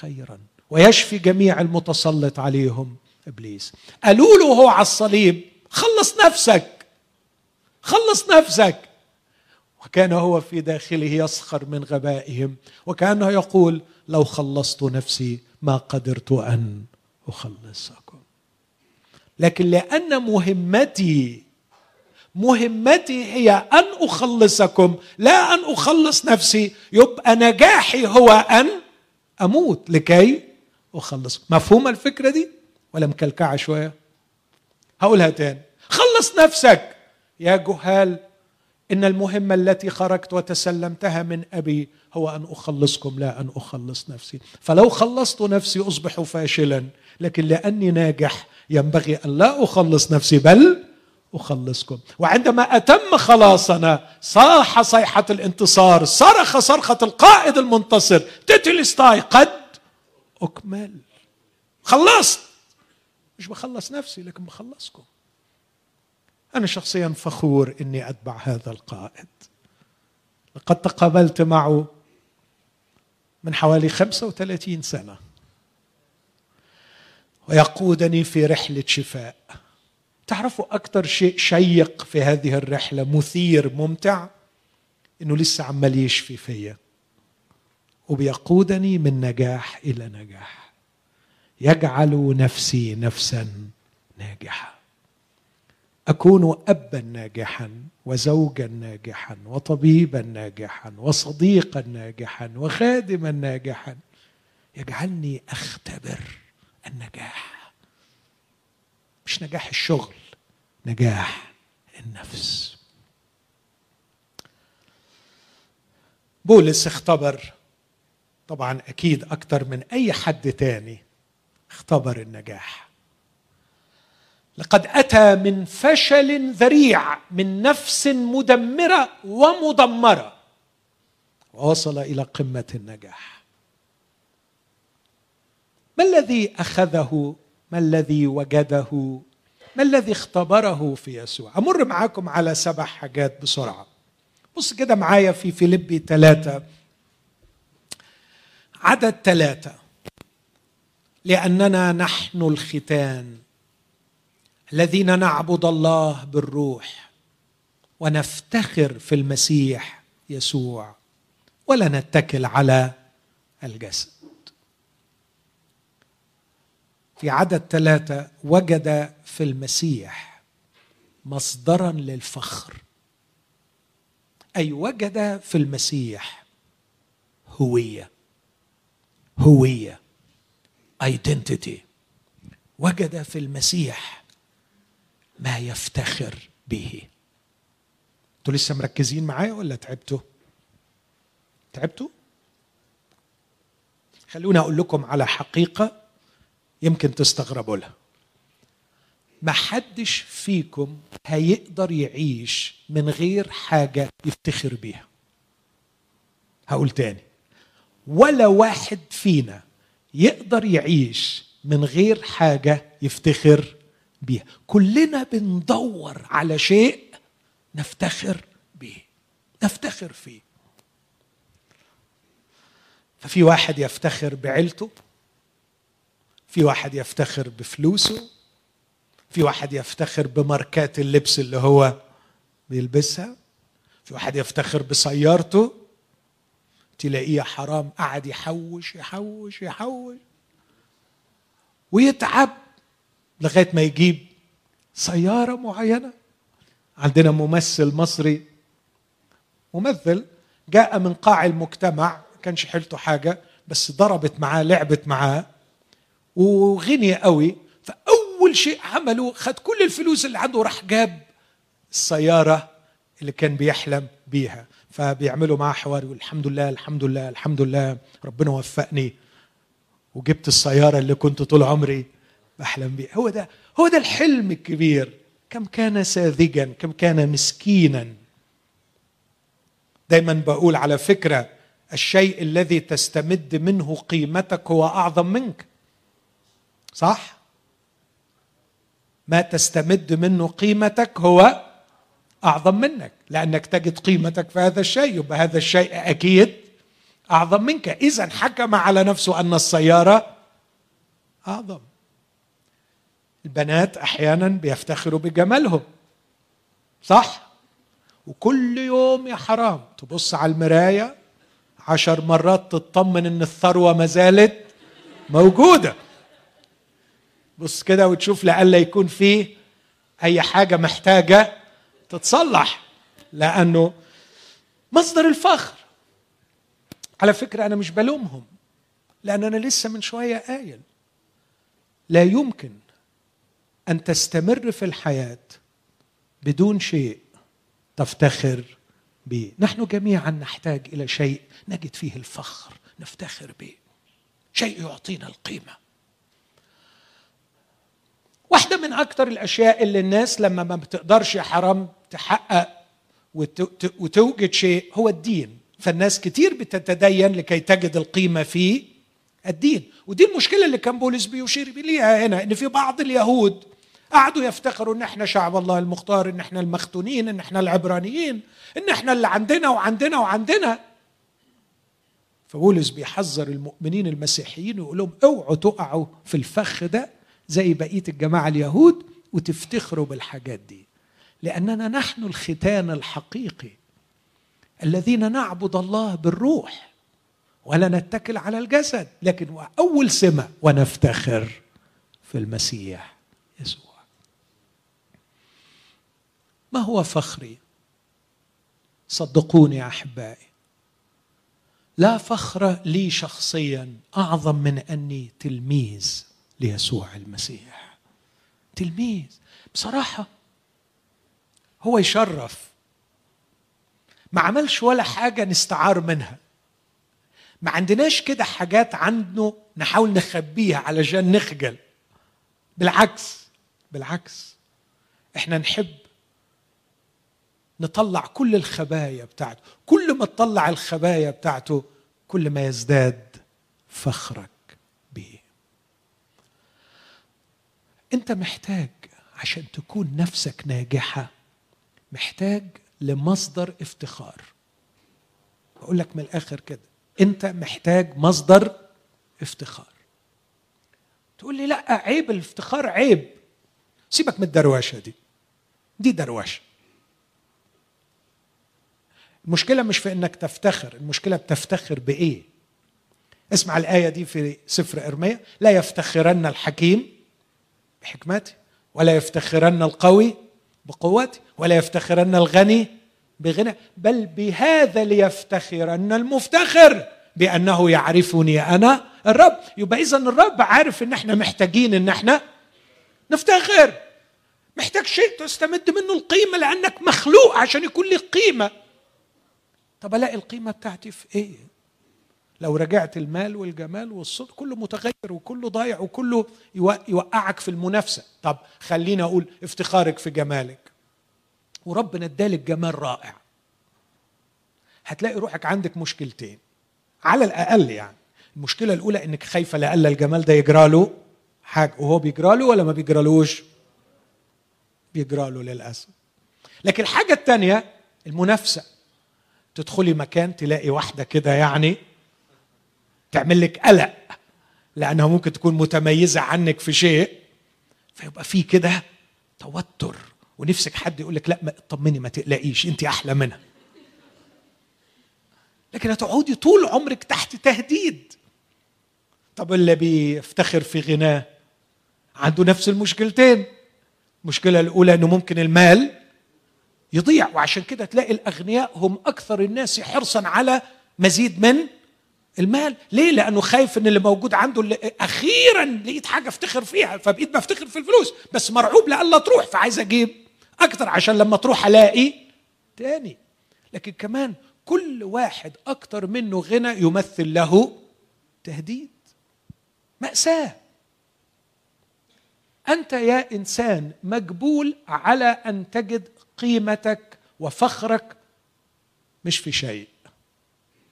خيرا ويشفي جميع المتسلط عليهم. إبليس. قالوا له هو على الصليب. خلص نفسك. خلص نفسك. وكان هو في داخله يسخر من غبائهم. وكأنه يقول لو خلصت نفسي ما قدرت أن أخلصكم. لكن لأن مهمتي مهمتي هي أن أخلصكم لا أن أخلص نفسي. يبقى نجاحي هو أن أموت لكي أخلص. مفهوم الفكرة دي؟ ولا مكلكعة شوية؟ هقولها تاني. خلص نفسك. يا جهال إن المهمة التي خرجت وتسلمتها من أبي هو أن أخلصكم لا أن أخلص نفسي. فلو خلصت نفسي أصبح فاشلا لكن لأني ناجح ينبغي أن لا أخلص نفسي بل أخلصكم. وعندما أتم خلاصنا صاح صيحة الانتصار صرخ صرخة القائد المنتصر تتلستاي قد أكمل. خلصت. مش بخلص نفسي لكن بخلصكم. أنا شخصيا فخور إني أتبع هذا القائد. لقد تقابلت معه من حوالي 35 سنة. ويقودني في رحلة شفاء. تعرفوا أكثر شيء شيق في هذه الرحلة؟ مثير ممتع. إنه لسه عمال يشفي فيا. وبيقودني من نجاح إلى نجاح. يجعل نفسي نفسا ناجحة. أكون أبا ناجحا وزوجا ناجحا وطبيبا ناجحا وصديقا ناجحا وخادما ناجحا يجعلني أختبر النجاح. مش نجاح الشغل نجاح النفس. بولس اختبر طبعا أكيد أكثر من أي حد تاني اختبر النجاح. لقد أتى من فشل ذريع من نفس مدمرة ومدمره ووصل إلى قمة النجاح. ما الذي أخذه؟ ما الذي وجده؟ ما الذي اختبره في يسوع؟ أمر معاكم على سبع حاجات بسرعة. بص كده معايا في فيليبي ثلاثة. عدد ثلاثة. لأننا نحن الختان. الذين نعبد الله بالروح ونفتخر في المسيح يسوع ولا نتكل على الجسد. في عدد ثلاثة وجد في المسيح مصدرا للفخر. أي وجد في المسيح هوية هوية identity. وجد في المسيح ما يفتخر به. أنتوا لسه مركزين معايا ولا تعبتوا؟ تعبتوا؟ خلوني أقول لكم على حقيقة يمكن تستغربوا لها. ما حدش فيكم هيقدر يعيش من غير حاجة يفتخر بيها. هقول تاني. ولا واحد فينا يقدر يعيش من غير حاجة يفتخر بيها. كلنا بندور على شيء نفتخر به نفتخر فيه. ففي واحد يفتخر بعيلته في واحد يفتخر بفلوسه في واحد يفتخر بماركات اللبس اللي هو بيلبسها في واحد يفتخر بسيارته تلاقيه حرام قعد يحوش يحوش يحوش ويتعب. لغاية ما يجيب سيارة معينة. عندنا ممثل مصري ممثل جاء من قاع المجتمع كانش حيلته حاجة بس ضربت معاه لعبت معاه وغني قوي. فأول شيء عمله خد كل الفلوس اللي عنده راح جاب السيارة اللي كان بيحلم بيها. فبيعملوا معاه حوار يقول الحمد لله الحمد لله الحمد لله ربنا وفقني. وجبت السيارة اللي كنت طول عمري. بحلم بيها هو ده هو ده الحلم الكبير. كم كان ساذجا كم كان مسكينا. دايما بقول على فكرة الشيء الذي تستمد منه قيمتك هو أعظم منك. صح؟ ما تستمد منه قيمتك هو أعظم منك. لأنك تجد قيمتك في هذا الشيء يبقى هذا الشيء أكيد أعظم منك. اذا حكم على نفسه أن السيارة أعظم. البنات أحيانا بيفتخروا بجمالهم. صح؟ وكل يوم يا حرام تبص على المراية عشر مرات تطمن إن الثروة ما زالت موجودة. بص كده وتشوف لألا يكون فيه أي حاجة محتاجة تتصلح لأنه مصدر الفخر. على فكرة أنا مش بلومهم لأن أنا لسه من شوية قايل. لا يمكن أن تستمر في الحياة بدون شيء تفتخر به نحن جميعا نحتاج إلى شيء نجد فيه الفخر نفتخر به شيء يعطينا القيمة. واحدة من أكثر الأشياء اللي الناس لما ما بتقدرش يا حرام تحقق وتوجد شيء هو الدين. فالناس كتير بتتدين لكي تجد القيمة في الدين. ودي المشكلة اللي كان بولس بيشير ليها هنا إن في بعض اليهود قعدوا يفتخروا إن إحنا شعب الله المختار إن إحنا المختونين إن إحنا العبرانيين إن إحنا اللي عندنا وعندنا وعندنا. فبولس بيحذر المؤمنين المسيحيين ويقول لهم اوعوا تقعوا في الفخ ده زي بقية الجماعة اليهود وتفتخروا بالحاجات دي. لأننا نحن الختان الحقيقي الذين نعبد الله بالروح ولا نتكل على الجسد لكن أول سمة ونفتخر في المسيح يسوع. ما هو فخري؟ صدقوني يا أحبائي لا فخر لي شخصيا أعظم من أني تلميذ ليسوع المسيح. تلميذ بصراحة هو يشرف. ما عملش ولا حاجة نستعار منها. ما عندناش كده حاجات عنده نحاول نخبيها علشان نخجل. بالعكس بالعكس إحنا نحب نطلع كل الخبايا بتاعته. كل ما تطلع الخبايا بتاعته كل ما يزداد فخرك به انت محتاج عشان تكون نفسك ناجحة محتاج لمصدر افتخار. بقول لك من الآخر كده انت محتاج مصدر افتخار. تقول لي لا عيب الافتخار عيب. سيبك من الدروشه دي. دي دروشه المشكلة مش في إنك تفتخر المشكلة بتفتخر بإيه؟ اسمع الآية دي في سفر إرميا لا يفتخرن الحكيم بحكمته ولا يفتخرن القوي بقوته ولا يفتخرن الغني بغنى بل بهذا ليفتخرن المفتخر بأنه يعرفني أنا الرب. يبقى اذا الرب عارف إن إحنا محتاجين إن إحنا نفتخر. محتاج شيء تستمد منه القيمة لأنك مخلوق عشان يكون لك قيمة. طب ألاقي القيمة بتاعتي في إيه؟ لو رجعت المال والجمال والصدق كله متغير وكله ضايع وكله يوقعك في المنافسة. طب خليني أقول افتخارك في جمالك. وربنا ادالك جمال رائع. هتلاقي روحك عندك مشكلتين. على الأقل يعني. المشكلة الأولى إنك خايفة لألا الجمال ده يجرى له حاجة وهو بيجرى له ولا ما بيجرالوش؟ بيجرى له للأسف. لكن الحاجة الثانية المنافسة. تدخلي مكان تلاقي واحدة كده يعني تعمل لك قلق لأنها ممكن تكون متميزة عنك في شيء فيبقى في كده توتر ونفسك حد يقول لك لا اطمني ما تقلقيش انت أحلى منها. لكن هتقعدي طول عمرك تحت تهديد. طب اللي بيفتخر في غناه؟ عنده نفس المشكلتين. المشكلة الأولى أنه ممكن المال يضيع وعشان كده تلاقي الأغنياء هم أكثر الناس حرصا على مزيد من المال. ليه؟ لأنه خايف إن اللي موجود عنده اللي أخيرا لقيت حاجة أفتخر فيها فبقيت بفتخر في الفلوس بس مرعوب لألا تروح فعايز أجيب أكتر عشان لما تروح ألاقي تاني. لكن كمان كل واحد أكتر منه غنى يمثل له تهديد مأساة. أنت يا إنسان مجبول على أن تجد قيمتك وفخرك مش في شيء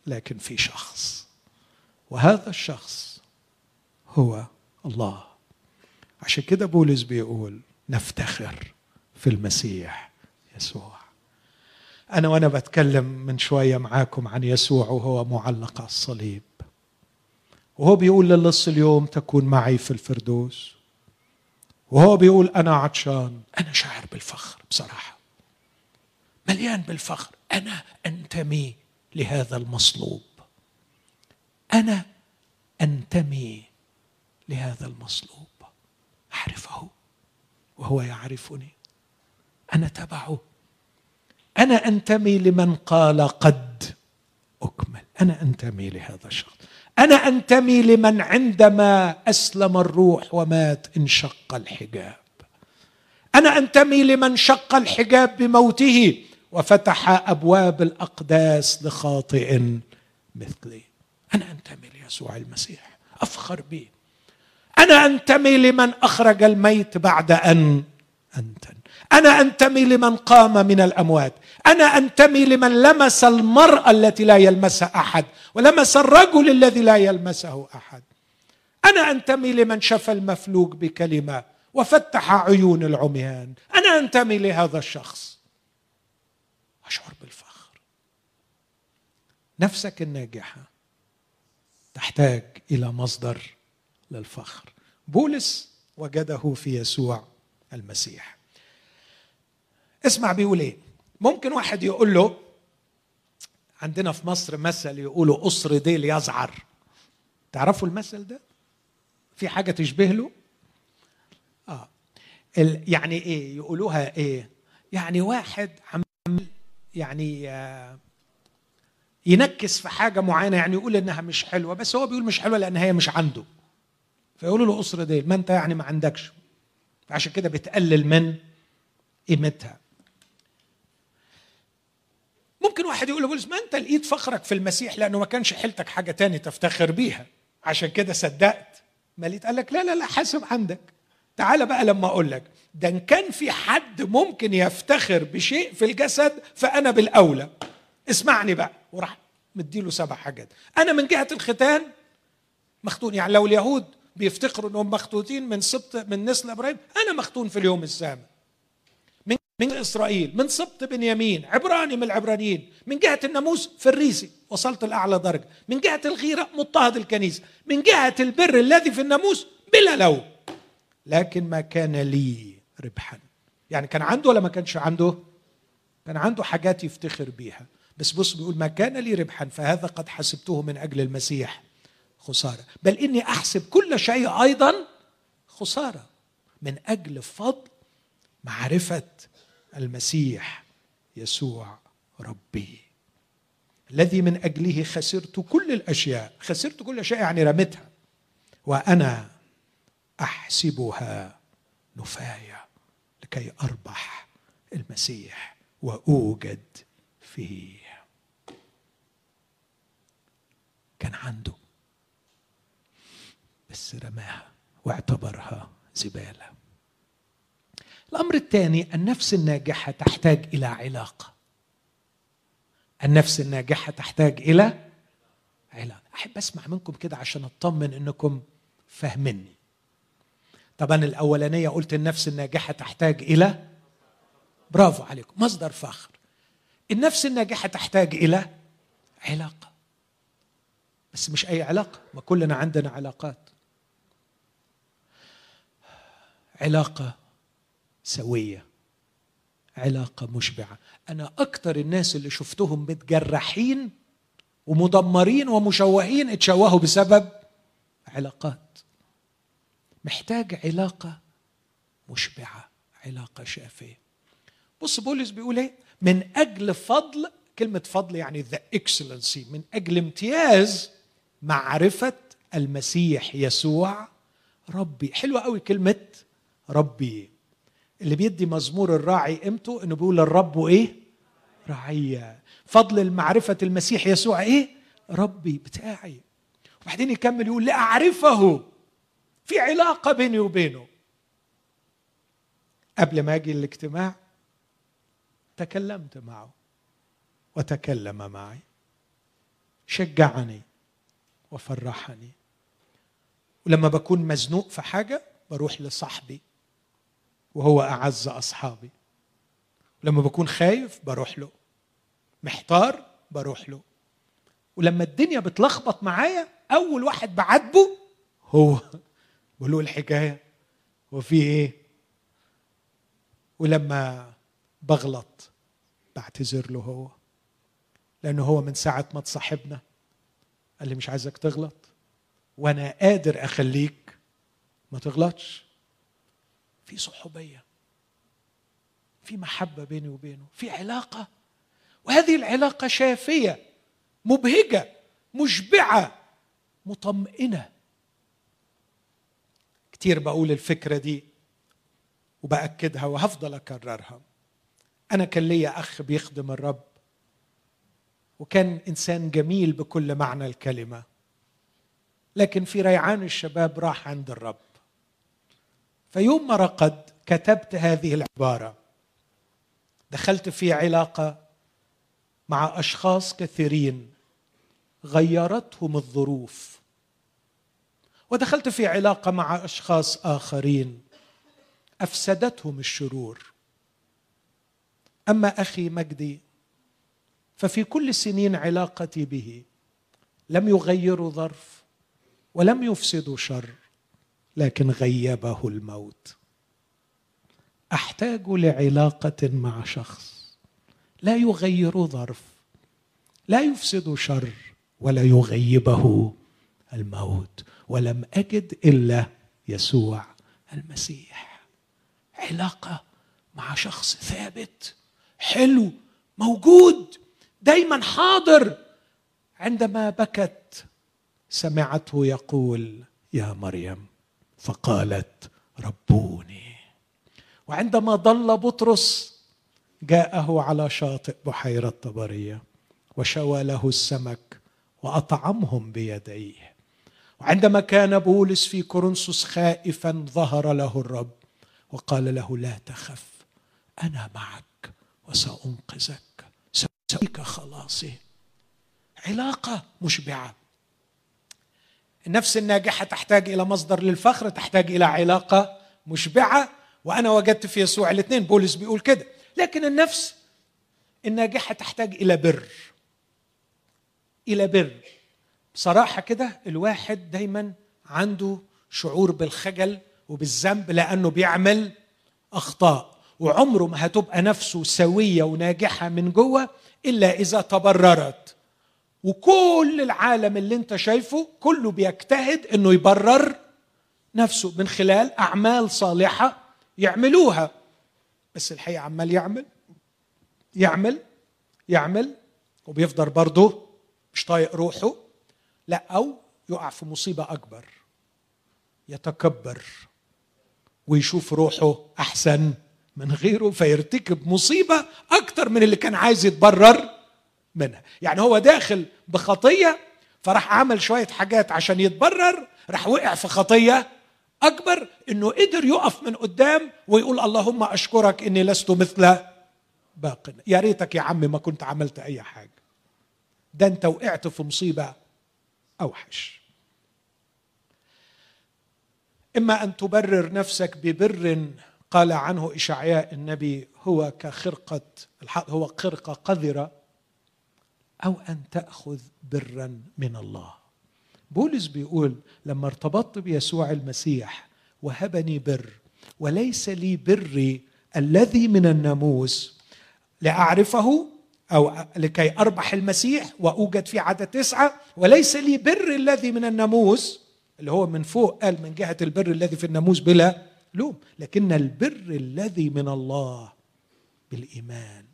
لكن في شخص. وهذا الشخص هو الله. عشان كده بولس بيقول نفتخر في المسيح يسوع. أنا وأنا بتكلم من شوية معاكم عن يسوع وهو معلق على الصليب. وهو بيقول للص اليوم تكون معي في الفردوس. وهو بيقول أنا عطشان أنا شاعر بالفخر بصراحة. مليان بالفخر. أنا أنتمي لهذا المصلوب. أنا أنتمي لهذا المصلوب. أعرفه وهو يعرفني. أنا تبعه. أنا أنتمي لمن قال قد أكمل. أنا أنتمي لهذا الشخص. أنا أنتمي لمن عندما أسلم الروح ومات انشق الحجاب. أنا أنتمي لمن شق الحجاب بموته. وفتح أبواب الأقداس لخاطئ مثلي. أنا أنتمي ليسوع المسيح. أفخر به أنا أنتمي لمن أخرج الميت بعد أن أنتن. أنا أنتمي لمن قام من الأموات. أنا أنتمي لمن لمس المرأة التي لا يلمسها أحد ولمس الرجل الذي لا يلمسه أحد. أنا أنتمي لمن شفى المفلوج بكلمة وفتح عيون العميان. أنا أنتمي لهذا الشخص. أشعر بالفخر. نفسك الناجحة تحتاج إلى مصدر للفخر. بولس وجده في يسوع المسيح. اسمع بيقول إيه. ممكن واحد يقول له عندنا في مصر مثل يقولوا قصر ديل يزعر. تعرفوا المثل ده؟ في حاجة تشبه له؟ آه. يعني إيه؟ يقولوها إيه؟ يعني واحد عمال يعني آه ينكس في حاجة معينة يعني يقول إنها مش حلوة بس هو بيقول مش حلوة لأن هي مش عنده. فيقولوا له قصر ديل ما أنت يعني ما عندكش. عشان كده بتقلل من قيمتها. ممكن واحد يقول لبولس ما أنت لقيت فخرك في المسيح لأنه ما كانش حيلتك حاجة تاني تفتخر بيها. عشان كده صدقت. ما لقيت قال لك لا لا لا حاسب عندك. تعال بقى لما أقول لك ده إن كان في حد ممكن يفتخر بشيء في الجسد فأنا بالأولى. اسمعني بقى. وراح مديله سبع حاجات. أنا من جهة الختان مختون. يعني لو اليهود بيفتخروا إنهم مختوتين من سبط من نسل إبراهيم أنا مختون في اليوم السابع من من إسرائيل من سبط بنيامين عبراني من العبرانيين. من جهة الناموس فريسي وصلت لأعلى درجة. من جهة الغيرة مضطهد الكنيسة. من جهة البر الذي في الناموس بلا لوم. لكن ما كان لي ربحا. يعني كان عنده ولا ما كانش عنده؟ كان عنده حاجات يفتخر بيها. بس بص بيقول ما كان لي ربحا فهذا قد حسبته من أجل المسيح خسارة. بل إني أحسب كل شيء أيضا خسارة من أجل فضل معرفة المسيح يسوع ربي. الذي من أجله خسرت كل الأشياء. خسرت كل شيء يعني رمتها وأنا أحسبها نفايه لكي أربح المسيح وأوجد فيه. كان عنده. بس رماها واعتبرها زبالة. الأمر الثاني النفس الناجحة تحتاج إلى علاقة. النفس الناجحة تحتاج إلى علاقة. أحب أسمع منكم كده عشان أطمن إنكم فاهميني طبعا الأولانية قلت النفس الناجحة تحتاج إلى برافو عليكم مصدر فخر. النفس الناجحة تحتاج إلى علاقة. بس مش أي علاقة ما كلنا عندنا علاقات. علاقة سوية علاقة مشبعة. أنا أكتر الناس اللي شفتهم متجرحين ومدمرين ومشوهين اتشوهوا بسبب علاقات. محتاج علاقة مشبعة علاقة شافية. بص بولس بيقول إيه؟ من أجل فضل كلمة فضل يعني the excellency من أجل امتياز معرفة المسيح يسوع ربي. حلوة قوي كلمة ربي. اللي بيدي مزمور الراعي قيمته إنه بيقول الرب إيه؟ رعية فضل المعرفة المسيح يسوع إيه؟ ربي بتاعي. وبعدين يكمل يقول لأعرفه في علاقة بيني وبينه. قبل ما أجي الاجتماع تكلمت معه وتكلم معي. شجعني وفرحني. ولما بكون مزنوق في حاجة بروح لصاحبي وهو أعز أصحابي. لما بكون خايف بروح له. محتار بروح له. ولما الدنيا بتلخبط معايا أول واحد بعاتبه هو. بقول له الحكاية وفي إيه؟ ولما بغلط بعتذر له هو. لأنه هو من ساعة ما تصاحبنا قال لي مش عايزك تغلط. وأنا قادر أخليك ما تغلطش. في صحوبية في محبة بيني وبينه في علاقة. وهذه العلاقة شافية مبهجة مشبعة مطمئنة. كتير بقول الفكرة دي وبأكدها وهفضل أكررها. أنا كان ليا أخ بيخدم الرب وكان إنسان جميل بكل معنى الكلمة لكن في ريعان الشباب راح عند الرب. فيوم ما رقد كتبت هذه العبارة. دخلت في علاقة مع أشخاص كثيرين غيرتهم الظروف. ودخلت في علاقة مع أشخاص آخرين. أفسدتهم الشرور. أما أخي مجدي ففي كل سنين علاقتي به لم يغيروا ظرف ولم يفسدوا شر لكن غيبه الموت. أحتاج لعلاقة مع شخص لا يغير ظرف لا يفسد شر ولا يغيبه الموت. ولم أجد إلا يسوع المسيح. علاقة مع شخص ثابت حلو موجود دايما حاضر. عندما بكت سمعته يقول يا مريم فقالت ربوني. وعندما ضل بطرس جاءه على شاطئ بحيرة طبرية وشوى له السمك وأطعمهم بيديه. وعندما كان بولس في كورنثوس خائفا ظهر له الرب وقال له لا تخف أنا معك وسأنقذك سأريك خلاصي علاقة مشبعة. النفس الناجحة تحتاج إلى مصدر للفخر تحتاج إلى علاقة مشبعة وأنا وجدت في يسوع الاثنين. بولس بيقول كده. لكن النفس الناجحة تحتاج إلى بر إلى بر. بصراحة كده الواحد دايما عنده شعور بالخجل وبالذنب لأنه بيعمل أخطاء وعمره ما هتبقى نفسه سوية وناجحة من جوه إلا إذا تبررت. وكل العالم اللي أنت شايفه كله بيجتهد إنه يبرر نفسه من خلال أعمال صالحة يعملوها. بس الحقيقة عمال يعمل يعمل يعمل وبيفضل برضه مش طايق روحه. لا أو يقع في مصيبة أكبر يتكبر ويشوف روحه أحسن من غيره فيرتكب مصيبة أكتر من اللي كان عايز يتبرر منها. يعني هو داخل بخطية فراح عمل شوية حاجات عشان يتبرر راح وقع في خطية أكبر إنه قدر يقف من قدام ويقول اللهم أشكرك إني لست مثل باق. يا ريتك يا عمي ما كنت عملت أي حاجة. ده أنت وقعت في مصيبة أوحش. إما أن تبرر نفسك ببر قال عنه إشعياء النبي هو كخرقة هو خرقة قذرة أو أن تأخذ برا من الله. بولس بيقول لما ارتبطت بيسوع المسيح وهبني بر وليس لي بري الذي من الناموس لأعرفه أو لكي أربح المسيح وأوجد في عدد تسعة وليس لي بر الذي من الناموس اللي هو من فوق قال من جهة البر الذي في الناموس بلا لوم لكن البر الذي من الله بالإيمان.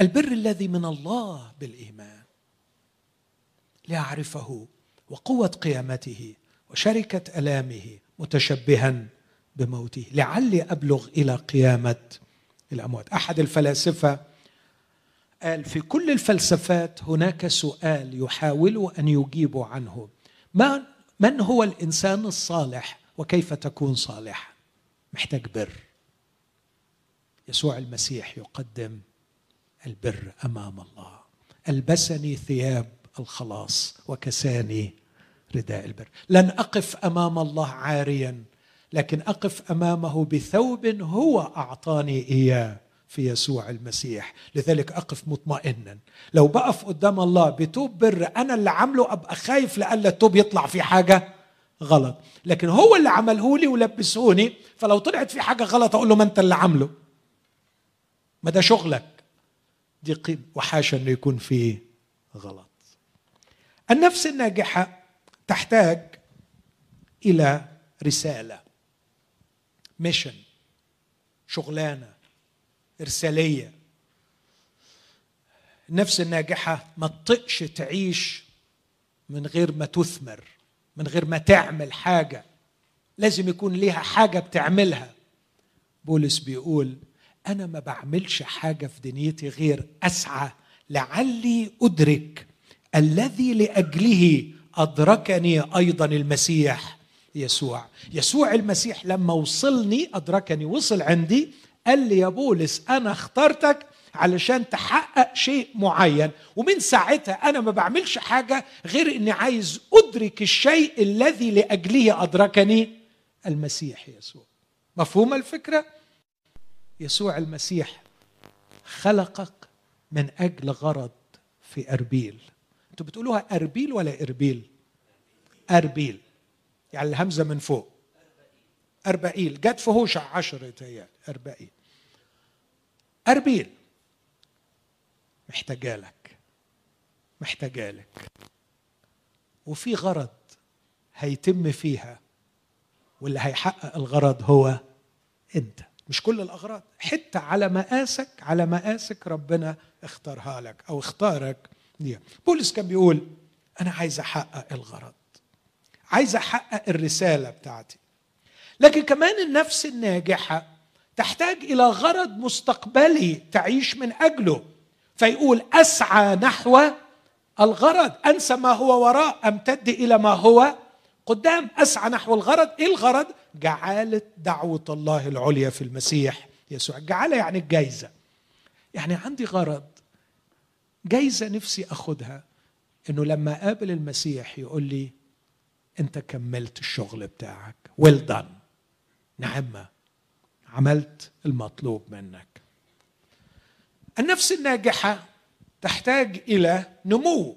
البر الذي من الله بالإيمان. لأعرفه وقوة قيامته وشركة ألامه متشبها بموته. لعلي أبلغ إلى قيامة الأموات. أحد الفلاسفة قال في كل الفلسفات هناك سؤال يحاول أن يجيب عنه. من من هو الإنسان الصالح وكيف تكون صالح محتاج بر. يسوع المسيح يقدم البر أمام الله. ألبسني ثياب الخلاص وكساني رداء البر. لن أقف أمام الله عاريا لكن أقف أمامه بثوب هو أعطاني إياه. في يسوع المسيح. لذلك أقف مطمئنا. لو بقف قدام الله بتوب بر أنا اللي عامله أبقى خايف لألا التوب يطلع في حاجة غلط. لكن هو اللي عمله لي ولبسوني فلو طلعت في حاجة غلط أقول له ما أنت اللي عامله. ما ده شغلك. دي قيم. وحاشا إنه يكون فيه غلط. النفس الناجحة تحتاج إلى رسالة. ميشن شغلانة. إرسالية. النفس الناجحة ما تطقش تعيش من غير ما تثمر من غير ما تعمل حاجة. لازم يكون ليها حاجة بتعملها. بولس بيقول أنا ما بعملش حاجة في دنيتي غير أسعى لعلي أدرك الذي لأجله أدركني أيضا المسيح يسوع. يسوع المسيح لما وصلني أدركني وصل عندي قال لي يا بولس أنا اخترتك علشان تحقق شيء معين ومن ساعتها أنا ما بعملش حاجة غير إني عايز أدرك الشيء الذي لأجله أدركني المسيح يسوع. مفهوم الفكرة؟ يسوع المسيح خلقك من أجل غرض في أربيل. أنتوا بتقولوها أربيل ولا إربيل؟ أربيل. يعني الهمزة من فوق. أربعيل جت في هوشع عشرة هي أربعيل أربيل محتاجالك محتاجالك وفي غرض هيتم فيها واللي هيحقق الغرض هو أنت. مش كل الأغراض. حتة على مقاسك على مقاسك ربنا اختارها لك أو اختارك دي بولس كان بيقول أنا عايز أحقق الغرض. عايز أحقق الرسالة بتاعتي. لكن كمان النفس الناجحة تحتاج إلى غرض مستقبلي تعيش من أجله. فيقول أسعى نحو الغرض. أنسى ما هو وراء امتد إلى ما هو؟ قدام أسعى نحو الغرض. إيه الغرض؟ جعالة دعوة الله العليا في المسيح يسوع. جعالة يعني الجايزة. يعني عندي غرض. جايزة نفسي أخدها إنه لما أقابل المسيح يقول لي أنت كملت الشغل بتاعك. ويل well دان نعمة. عملت المطلوب منك. النفس الناجحة تحتاج إلى نمو.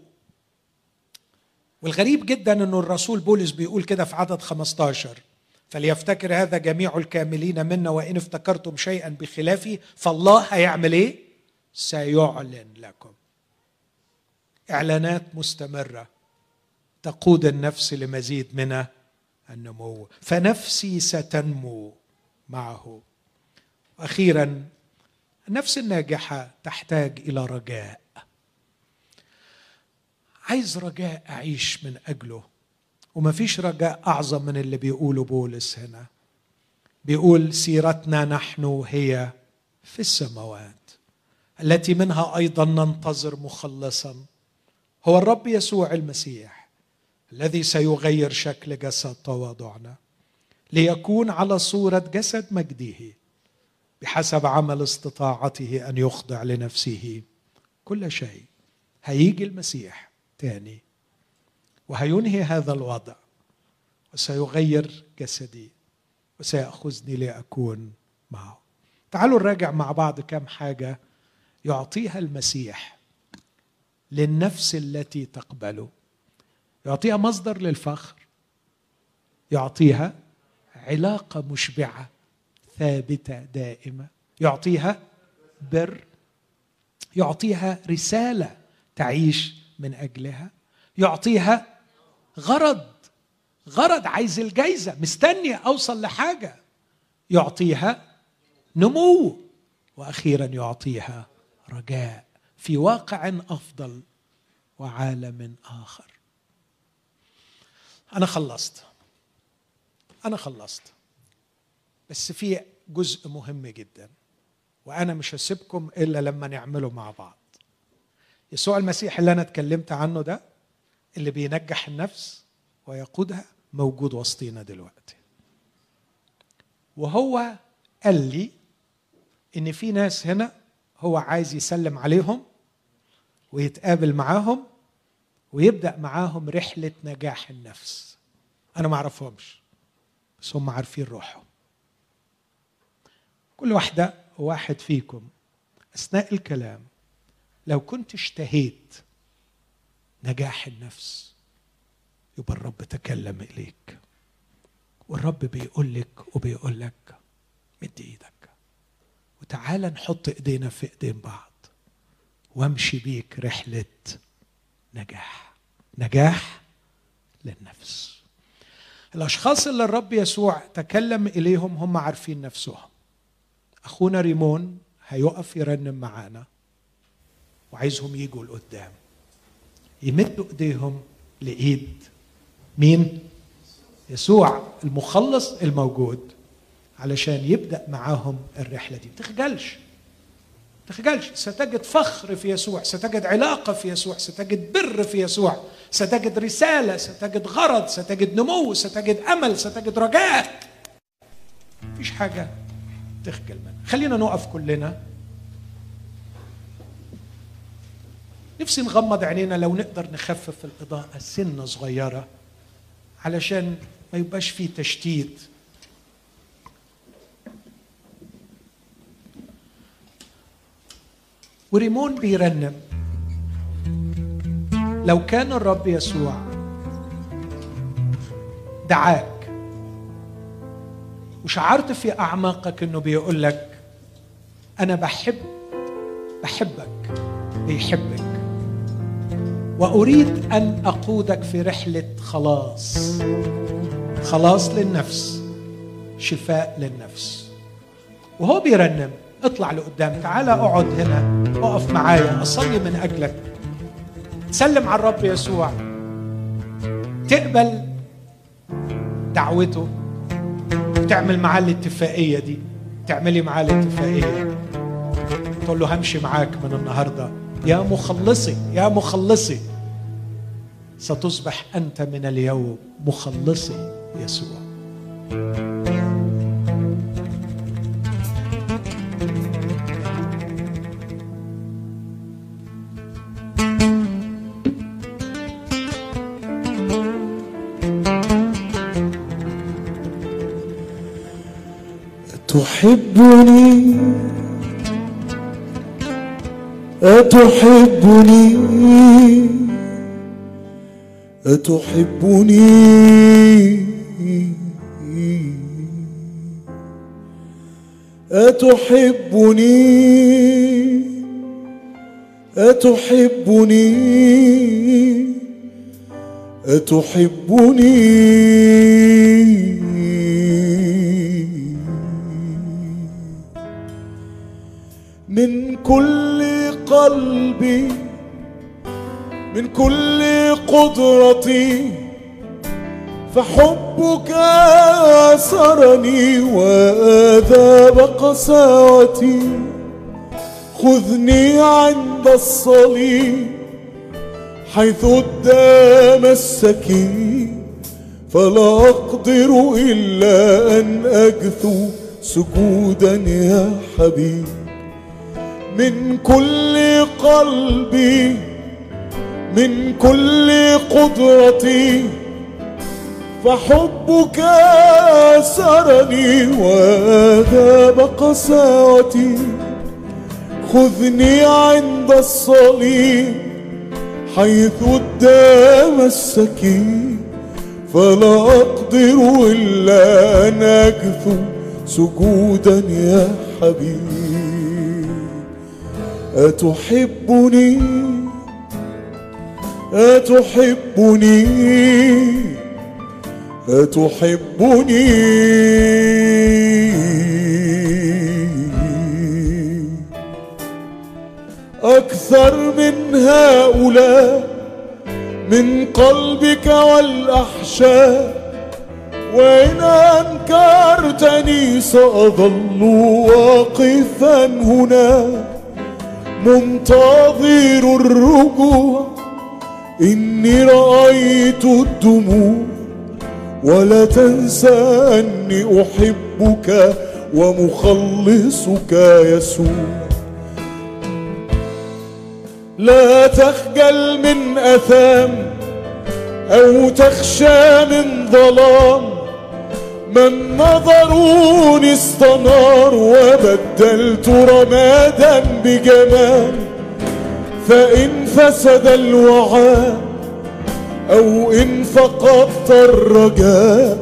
والغريب جدا انه الرسول بولس بيقول كده في عدد 15 فليفتكر هذا جميع الكاملين منا وإن افتكرتم شيئا بخلافه فالله هيعمل إيه؟ سيعلن لكم. إعلانات مستمرة تقود النفس لمزيد من النمو فنفسي ستنمو معه. وأخيرا النفس الناجحة تحتاج إلى رجاء. عايز رجاء أعيش من أجله. وما فيش رجاء أعظم من اللي بيقوله بولس هنا. بيقول سيرتنا نحن هي في السماوات التي منها أيضا ننتظر مخلصا. هو الرب يسوع المسيح. الذي سيغير شكل جسد تواضعنا. ليكون على صورة جسد مجده بحسب عمل استطاعته أن يخضع لنفسه. كل شيء. هيجي المسيح تاني. وهينهي هذا الوضع. وسيغير جسدي. وسيأخذني لأكون معه. تعالوا نراجع مع بعض كم حاجة يعطيها المسيح للنفس التي تقبله. يعطيها مصدر للفخر. يعطيها علاقة مشبعة ثابتة دائمة. يعطيها بر. يعطيها رسالة تعيش من أجلها. يعطيها غرض. غرض عايز الجايزة مستني أوصل لحاجة. يعطيها نمو. وأخيرا يعطيها رجاء في واقع أفضل وعالم آخر. أنا خلصت. أنا خلصت. بس في جزء مهم جدا وأنا مش هسيبكم إلا لما نعمله مع بعض. يسوع المسيح اللي أنا اتكلمت عنه ده اللي بينجح النفس ويقودها موجود وسطينا دلوقتي. وهو قال لي إن في ناس هنا هو عايز يسلم عليهم ويتقابل معاهم ويبدأ معاهم رحلة نجاح النفس. أنا ما أعرفهمش بس هم عارفين روحهم. كل واحدة وواحد فيكم أثناء الكلام لو كنت اشتهيت نجاح النفس يبقى الرب تكلم إليك. والرب بيقول لك وبيقول لك مد إيدك. وتعال نحط إيدينا في إيدين بعض. وامشي بيك رحلة نجاح. نجاح للنفس. الأشخاص اللي الرب يسوع تكلم إليهم هم عارفين نفسهم. أخونا ريمون هيقف يرنم معانا وعايزهم يجوا لقدام. يمدوا إيديهم لإيد مين؟ يسوع المخلص الموجود علشان يبدأ معاهم الرحلة دي. ما تخجلش. تخجلش. ستجد فخر في يسوع ستجد علاقة في يسوع ستجد بر في يسوع ستجد رسالة ستجد غرض ستجد نمو ستجد أمل ستجد رجاء. مفيش حاجة تخجل منها. خلينا نقف كلنا. نفسي نغمض عينينا لو نقدر نخفف الإضاءة سنة صغيرة علشان ما يبقاش فيه تشتيت. وريمون بيرنم. لو كان الرب يسوع دعاك وشعرت في أعماقك إنه بيقول لك أنا بحب بحبك بيحبك. وأريد أن أقودك في رحلة خلاص. خلاص للنفس شفاء للنفس. وهو بيرنم اطلع لقدام تعال أقعد هنا. اقف معايا أصلي من أجلك. تسلم على الرب يسوع. تقبل دعوته. تعمل معاه الاتفاقية دي. تعملي معاه الاتفاقية تقول له همشي معاك من النهارده. يا مخلصي يا مخلصي ستصبح أنت من اليوم مخلصي يسوع. تحبني؟ أتحبني؟ أتحبني؟ أتحبني؟ أتحبني؟ أتحبني؟ من كل قلبي من كل قدرتي فحبك أسرني وآذاب قساوتي. خذني عند الصليب حيث الدام السكين فلا أقدر إلا أن أجثو سجودا يا حبيب من كل قلبي من كل قدرتي فحبك أسرني وذاب قساوتي. خذني عند الصليب حيث الدام السكين فلا أقدر إلا أن أكثو سجودا يا حبيبي. أتحبني؟ أتحبني؟ أتحبني؟ أكثر من هؤلاء من قلبك والأحشاء. وإن أنكرتني سأظل واقفا هنا. منتظر الرجوع. إني رأيت الدموع ولا تنسى أني أحبك ومخلصك يسوع. لا تخجل من أثام أو تخشى من ظلام. من نظروني استنار وبدلت رمادا بجمال. فإن فسد الوعاء أو إن فقدت الرجاء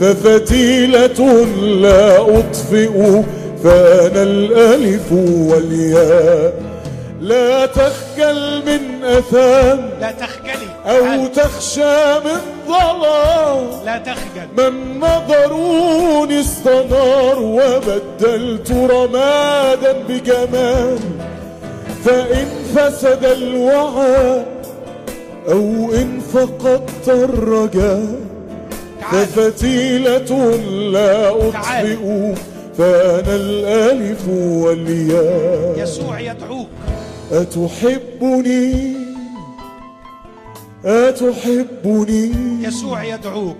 ففتيلة لا أطفئ فأنا الألف والياء. لا تخجل من أثام. لا تخجلي أو. تخشى من ظلام لا تخجل. من نظروني استنار وبدلت رمادا بجمال. فإن فسد الوعى أو إن فقدت الرجاء ففتيلة لا أطفئ فأنا الألف والياء. يسوع يدعوك. أتحبني أتحبني؟ يسوع يدعوك.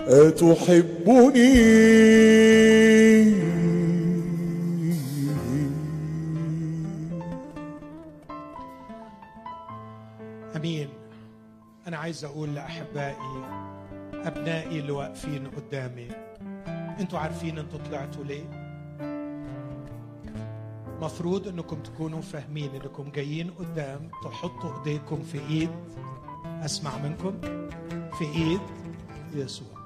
أتحبني؟ أمين. أنا عايز أقول لأحبائي أبنائي اللي واقفين قدامي أنتوا عارفين أنتوا طلعتوا ليه؟ مفروض إنكم تكونوا فاهمين إنكم جايين قدام تحطوا إيديكم في إيد أسمع منكم في ايد يسوع.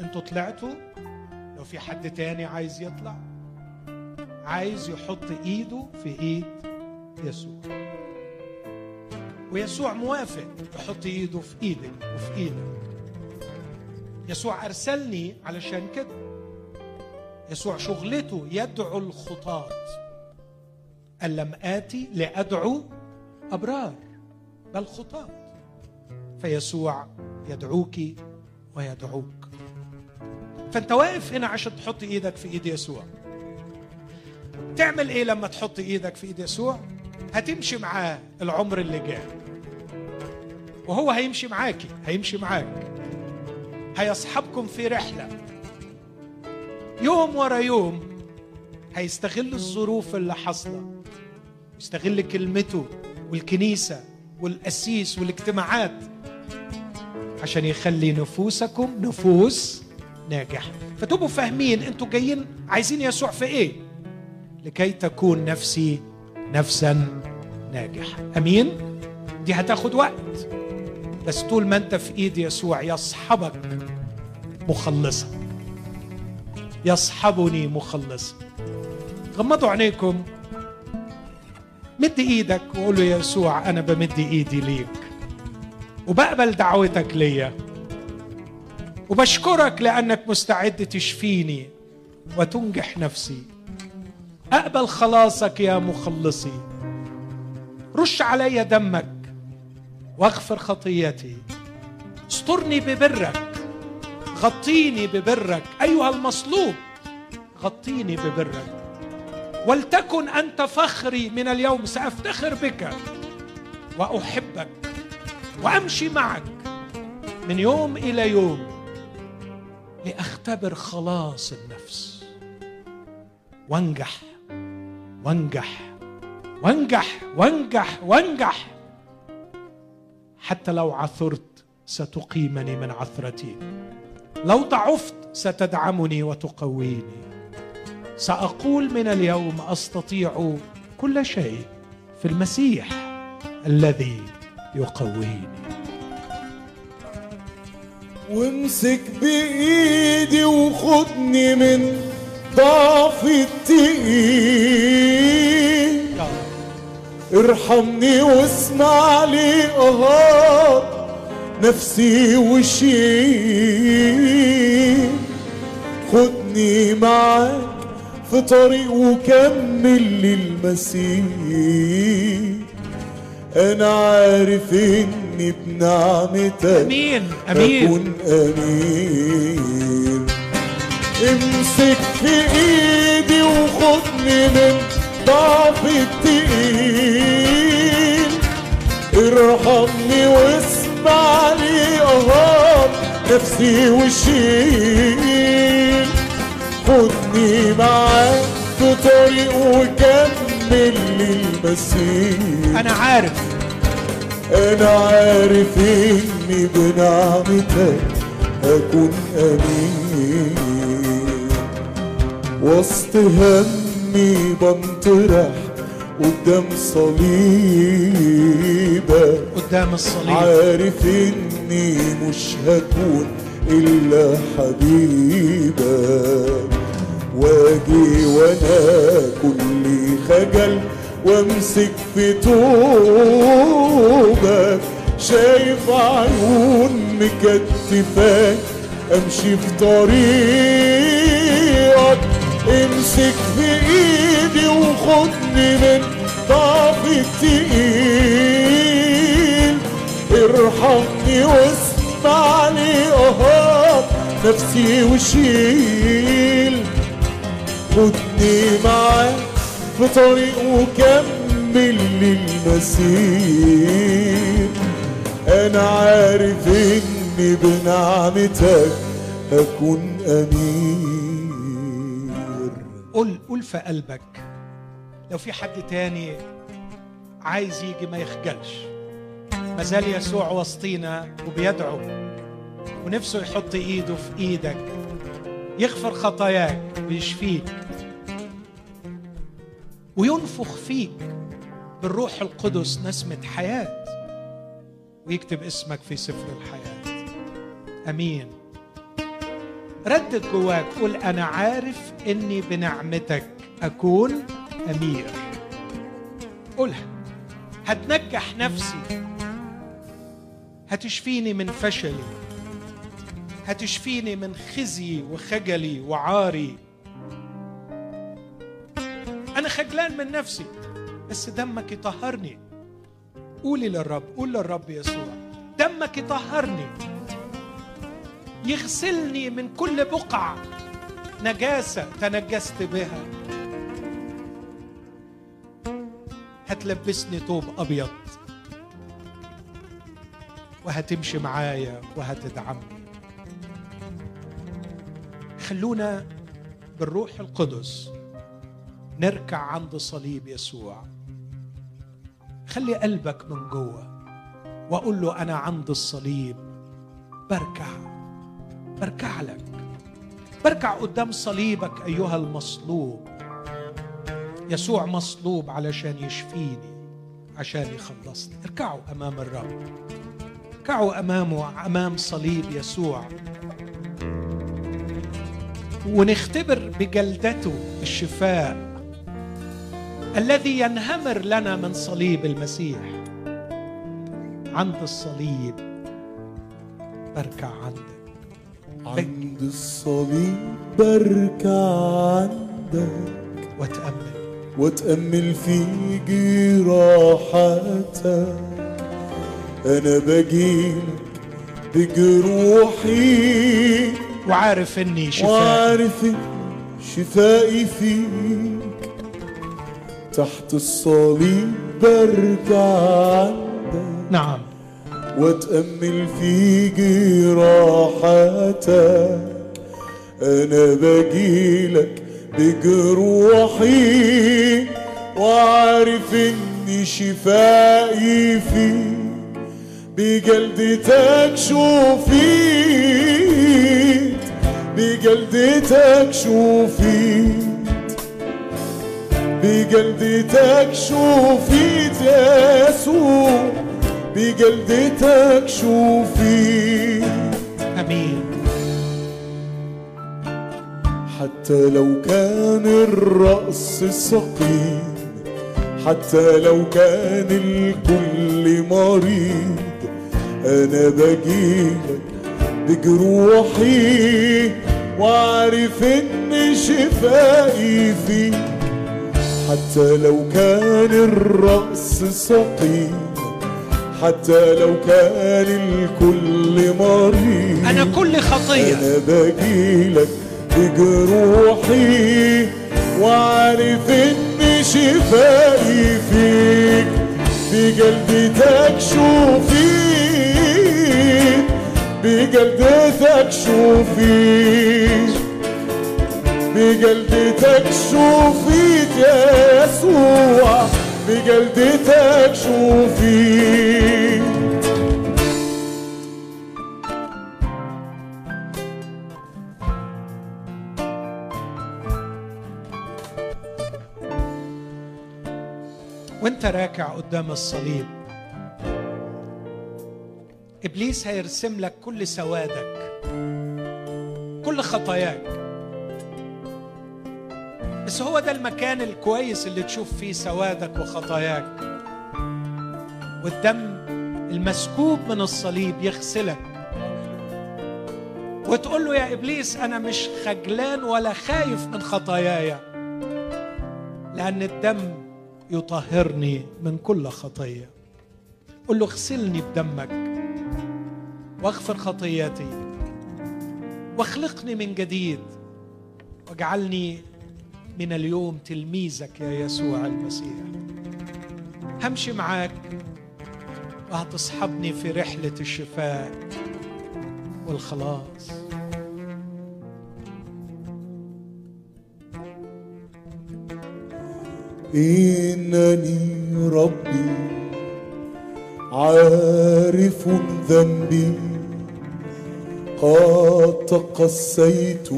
أنتوا طلعتوا؟ لو في حد تاني عايز يطلع عايز يحط إيده في ايد يسوع. ويسوع موافق يحط إيده في إيدك وفي إيدك. يسوع أرسلني علشان كده. يسوع شغلته يدعو الخطاة. قال لم آتي لأدعو أبرار بل خطاة. فيسوع يدعوك ويدعوك. فأنت واقف هنا عشان تحط إيدك في إيد يسوع. تعمل إيه لما تحط إيدك في إيد يسوع؟ هتمشي معاه العمر اللي جاي وهو هيمشي معاكي هيمشي معاك. هيصحبكم في رحلة. يوم ورا يوم هيستغل الظروف اللي حاصلة. يستغل كلمته والكنيسة والقسيس والاجتماعات عشان يخلي نفوسكم نفوس ناجحة. فتبقوا فاهمين أنتوا جايين عايزين يسوع في إيه؟ لكي تكون نفسي نفسا ناجحة. أمين؟ دي هتاخد وقت. بس طول ما انت في ايد يسوع يصحبك مخلصا. يصحبني مخلصا. غمضوا عينيكم. مد إيدك وقول يا يسوع أنا بمد ايدي ليك. وبقبل دعوتك ليا. وبشكرك لأنك مستعد تشفيني وتنجح نفسي. أقبل خلاصك يا مخلصي. رش علي دمك واغفر خطيتي. استرني ببرك. غطيني ببرك. أيها المصلوب غطيني ببرك. ولتكن أنت فخري من اليوم سأفتخر بك وأحبك. وأمشي معك من يوم إلى يوم لأختبر خلاص النفس. وانجح وانجح وانجح وانجح وانجح. حتى لو عثرت ستقيمني من عثرتي. لو ضعفت ستدعمني وتقويني. سأقول من اليوم أستطيع كل شيء في المسيح الذي يقويني. وامسك بإيدي وخدني من ضعف التقيل. ارحمني واسمع لي اهات نفسي وشيل. خدني معاك في طريق وكمل للمسير أنا عارف إني بنعمتك أمين أمين. أكون أمين. امسك في إيدي وخدني من ضعف التقيل ارحمني واسمع لي أهات نفسي وشيل. خدني معاك في طريق وكمل للمسير أنا عارف. أنا عارف إني بنعمتك أكون أمين. وسط همي بنطرح قدام صليبك قدام الصليب. عارف إني مش هكون إلا حبيبك واجي وأنا كل خجل وامسك في توبك شايف عيون مكتفاك امشي في طريقك. امسك في ايدي وخدني من ضعف التقيل. ارحمني واسمع لي اهات نفسي وشيل. خدني معاك في طريق وكمل للمسير أنا عارف إني بنعمتك هكون أمير. قول قول في قلبك لو في حد تاني عايز يجي ما يخجلش. ما زال يسوع وسطينا وبيدعو ونفسه يحط إيده في إيدك يغفر خطاياك ويشفيك. وينفخ فيك بالروح القدس نسمة حياة. ويكتب اسمك في سفر الحياة. أمين. ردد جواك قول أنا عارف إني بنعمتك أكون أمير. قولها. هتنجح نفسي. هتشفيني من فشلي. هتشفيني من خزي وخجلي وعاري. أنا خجلان من نفسي بس دمك يطهرني. قولي للرب قول للرب يسوع دمك يطهرني. يغسلني من كل بقعة نجاسة تنجست بها. هتلبسني توب أبيض وهتمشي معايا وهتدعمني. خلونا بالروح القدس. نركع عند صليب يسوع. خلي قلبك من جوه واقول له أنا عند الصليب بركع بركع لك. بركع قدام صليبك أيها المصلوب. يسوع مصلوب علشان يشفيني عشان يخلصني. اركعوا أمام الرب. اركعوا أمامه أمام صليب يسوع. ونختبر بجلدته الشفاء. الذي ينهمر لنا من صليب المسيح. عند الصليب بركع عندك. عند الصليب بركع عندك. واتامل واتأمل في جراحتك أنا بجيلك بجروحي. وعارف إني شفاء وعارف شفائي فيك. تحت الصليب برجع عندك نعم. واتأمل في جراحتك. أنا بجيلك بجروحي وعارف إني شفائي فيك. بجلدتك شوفيت بجلدتك شوفيت. بجلدتك شوفيت يا يسوع بجلدتك شوفيت. آمين. حتى لو كان الرأس سقيم حتى لو كان الكل مريض أنا بجيلك بجروحي وعارف إن شفائي فيك حتى لو كان الرأس سقيم حتى لو كان الكل مريض. أنا كل خطية. أنا بجيلك بجروحي وعارف ان شفائي فيك بجلدتك شوفيك بجلدتك شوفيك بجلدتك شوفيت يا يسوع بجلدتك شوفيت وانت راكع قدام الصليب. إبليس هيرسم لك كل سوادك كل خطاياك. بس هو ده المكان الكويس اللي تشوف فيه سوادك وخطاياك. والدم المسكوب من الصليب يغسلك. وتقول له يا إبليس أنا مش خجلان ولا خايف من خطاياي لأن الدم يطهرني من كل خطية. قل له اغسلني بدمك واغفر خطياتي واخلقني من جديد واجعلني من اليوم تلميذك يا يسوع المسيح. همشي معاك وهتصحبني في رحلة الشفاء والخلاص. إنني ربي عارف ذنبي قد تقسيت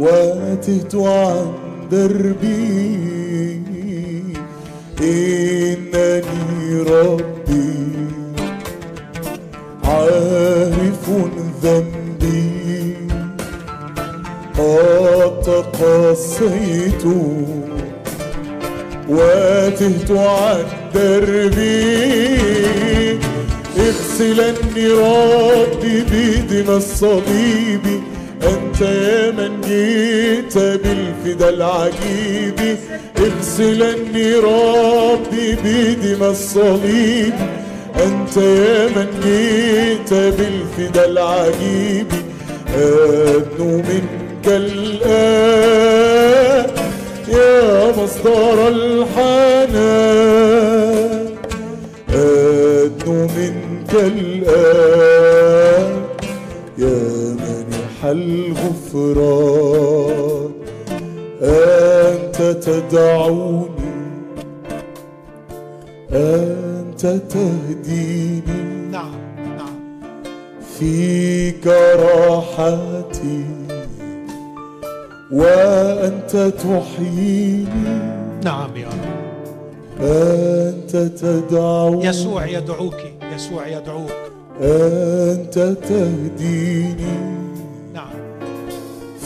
وتهت عن دربي. إنني ربي عارف ذنبي. قد تقسيت وتهت عن دربي. اغسلني ربي بدم الصليب انت يا من جيت بالفدا العجيب اغسلني ربي بدم الصليب. أنت يا من جيت بالفدا العجيب ادنو منك الآن. يا مصدر الحنان أدنو منك منح الغفران. أنت تدعوني أنت تهديني. نعم نعم. فيك راحتي وأنت تحييني. نعم يا رب. أنت تدعوني. يسوع يدعوك يسوع يدعوك. أنت تهديني.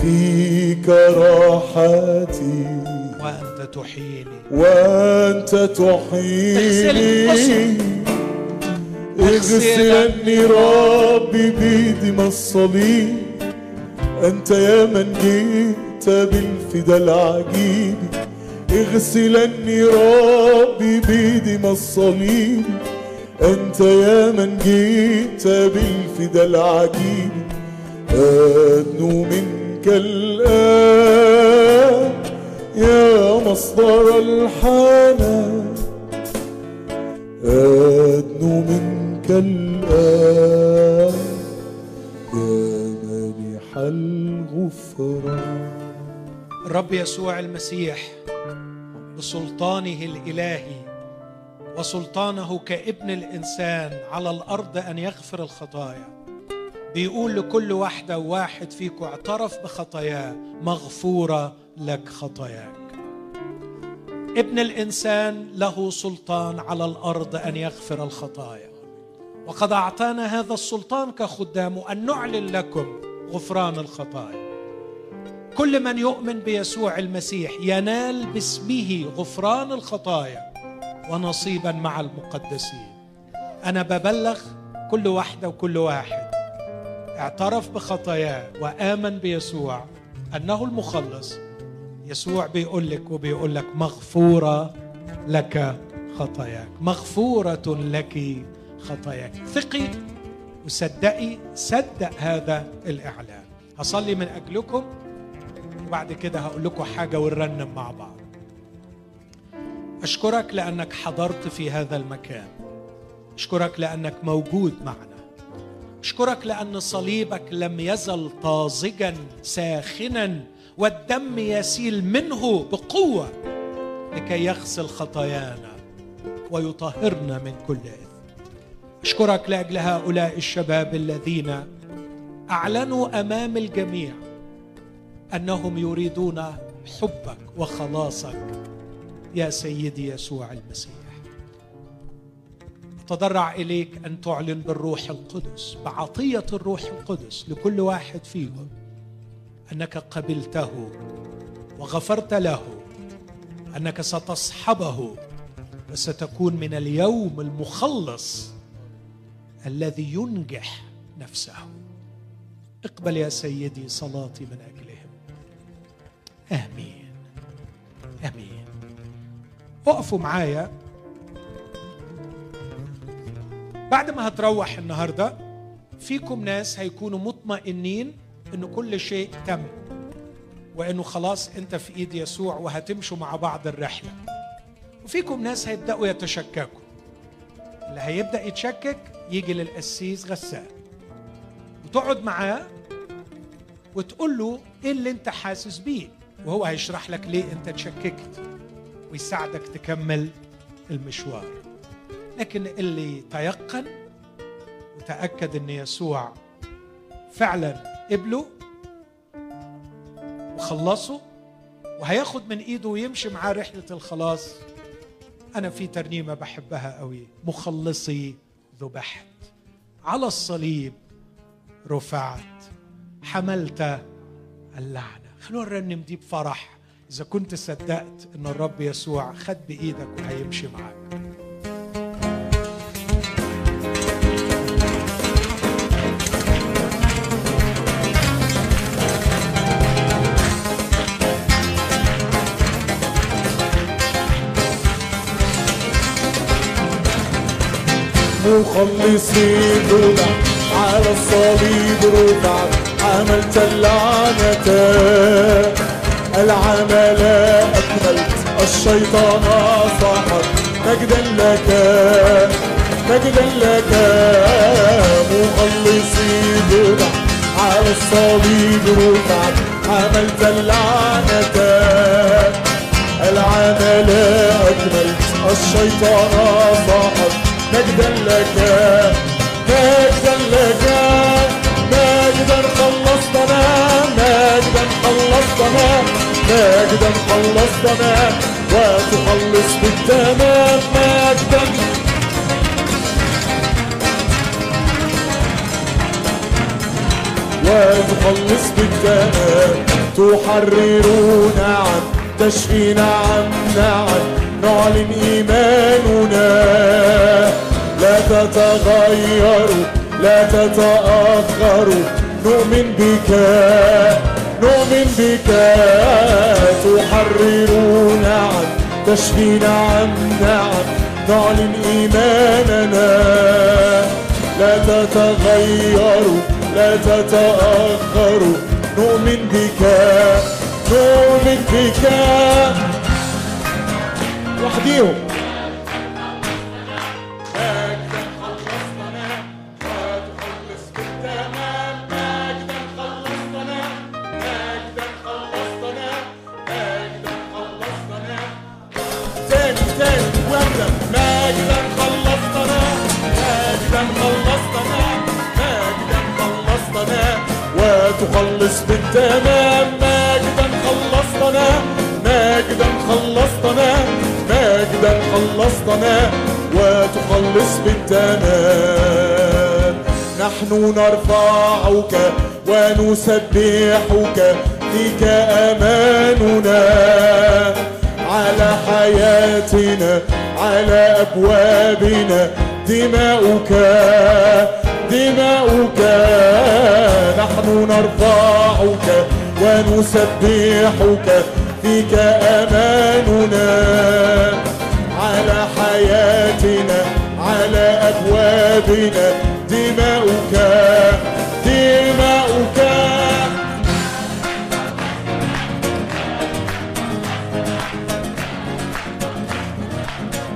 فيك راحتي. وأنت تحييني. وأنت تحييني. اغسلني ربي بدم الصليب. أنت يا من جئت بالفدا العجيب. اغسلني ربي بدم الصليب. أنت يا من جئت بالفدا العجيب. أدنو منك الآن يا مصدر الحنان. أدنو منك الآن يا منح الغفران. الرب يسوع المسيح بسلطانه الإلهي وسلطانه كابن الإنسان على الأرض أن يغفر الخطايا. بيقول لكل واحدة وواحد فيكم اعترف بخطاياه مغفورة لك خطاياك. ابن الإنسان له سلطان على الأرض أن يغفر الخطايا. وقد أعطانا هذا السلطان كخدامه أن نعلن لكم غفران الخطايا. كل من يؤمن بيسوع المسيح ينال باسمه غفران الخطايا ونصيبا مع المقدسين. أنا ببلغ كل واحدة وكل واحد اعترف بخطاياه وآمن بيسوع أنه المخلص. يسوع بيقول لك وبيقول لك مغفورة لك خطاياك. مغفورة لك خطاياك. ثقي وصدقي صدق هذا الإعلان. هصلي من أجلكم. وبعد كده هقول لكم حاجة ونرنم مع بعض. أشكرك لأنك حضرت في هذا المكان. أشكرك لأنك موجود معنا. اشكرك لأن صليبك لم يزل طازجا ساخنا والدم يسيل منه بقوة لكي يغسل خطايانا ويطهرنا من كل إثم. اشكرك لأجل هؤلاء الشباب الذين أعلنوا أمام الجميع أنهم يريدون حبك وخلاصك يا سيدي يسوع المسيح. اتضرع إليك أن تعلن بالروح القدس بعطية الروح القدس لكل واحد فيهم. أنك قبلته وغفرت له أنك ستصحبه وستكون من اليوم المخلص الذي ينجح نفسه. اقبل يا سيدي صلاتي من أجلهم. آمين. آمين. اقفوا معايا. بعد ما هتروح النهارده فيكم ناس هيكونوا مطمئنين إن كل شيء تم وإنه خلاص أنت في إيد يسوع وهتمشوا مع بعض الرحلة. وفيكم ناس هيبدأوا يتشككوا. اللي هيبدأ يتشكك يجي للقسيس غسان. وتقعد معاه وتقول له إيه اللي أنت حاسس بيه؟ وهو هيشرح لك ليه أنت تشككت ويساعدك تكمل المشوار. لكن اللي تيقن وتأكد إن يسوع فعلا قبله وخلصه وهياخد من إيده ويمشي معاه رحلة الخلاص أنا في ترنيمة بحبها قوي مخلصي ذبحت على الصليب رفعت حملت اللعنة. خلونا نرنم دي بفرح. إذا كنت صدقت إن الرب يسوع خد بإيدك وهيمشي معاك. مخلصي رفع على الصليب رفع عملت اللعنة. العمل أكملت. الشيطان صاحت مجدا لك. مجدا لك. مخلصي رفع على الصليب رفع عملت اللعنة. العمل أكملت. الشيطان صاحت مجدا لك مجدا لك مجدا خلصتنا مجدا خلصتنا مجدا خلصتنا. وتخلص بالتمام مجدا وتخلص بالتمام تحررون عن تشفي نعم نعم نعلن إيماننا. لا تتغير لا تتأخر. نؤمن بك نؤمن بك. تحرر نعم تشفي نعم نعم نعلن إيماننا. لا تتغير لا تتأخر. نؤمن بك نؤمن بك. وحديهم. خلصتنا وتخلص بالتمام. نحن نرفعك ونسبحك فيك أماننا. على حياتنا على أبوابنا دماؤك دماؤك. نحن نرفعك ونسبحك فيك أماننا. أبوابنا دماؤك دماؤك.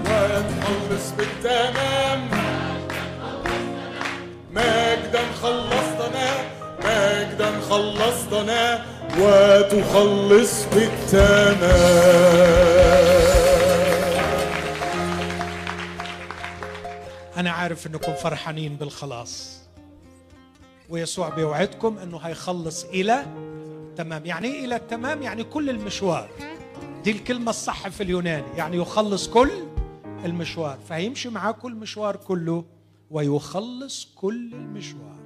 ونخلص بالتمام. مجدا خلصتنا مجدا خلصتنا وتخلص بالتمام. أنا عارف إنكم فرحانين بالخلاص. ويسوع بيوعدكم إنه هيخلص إلى تمام. يعني إيه إلى التمام يعني كل المشوار. دي الكلمة الصح في اليوناني يعني يخلص كل المشوار. فهيمشي معاه كل المشوار كله ويخلص كل المشوار.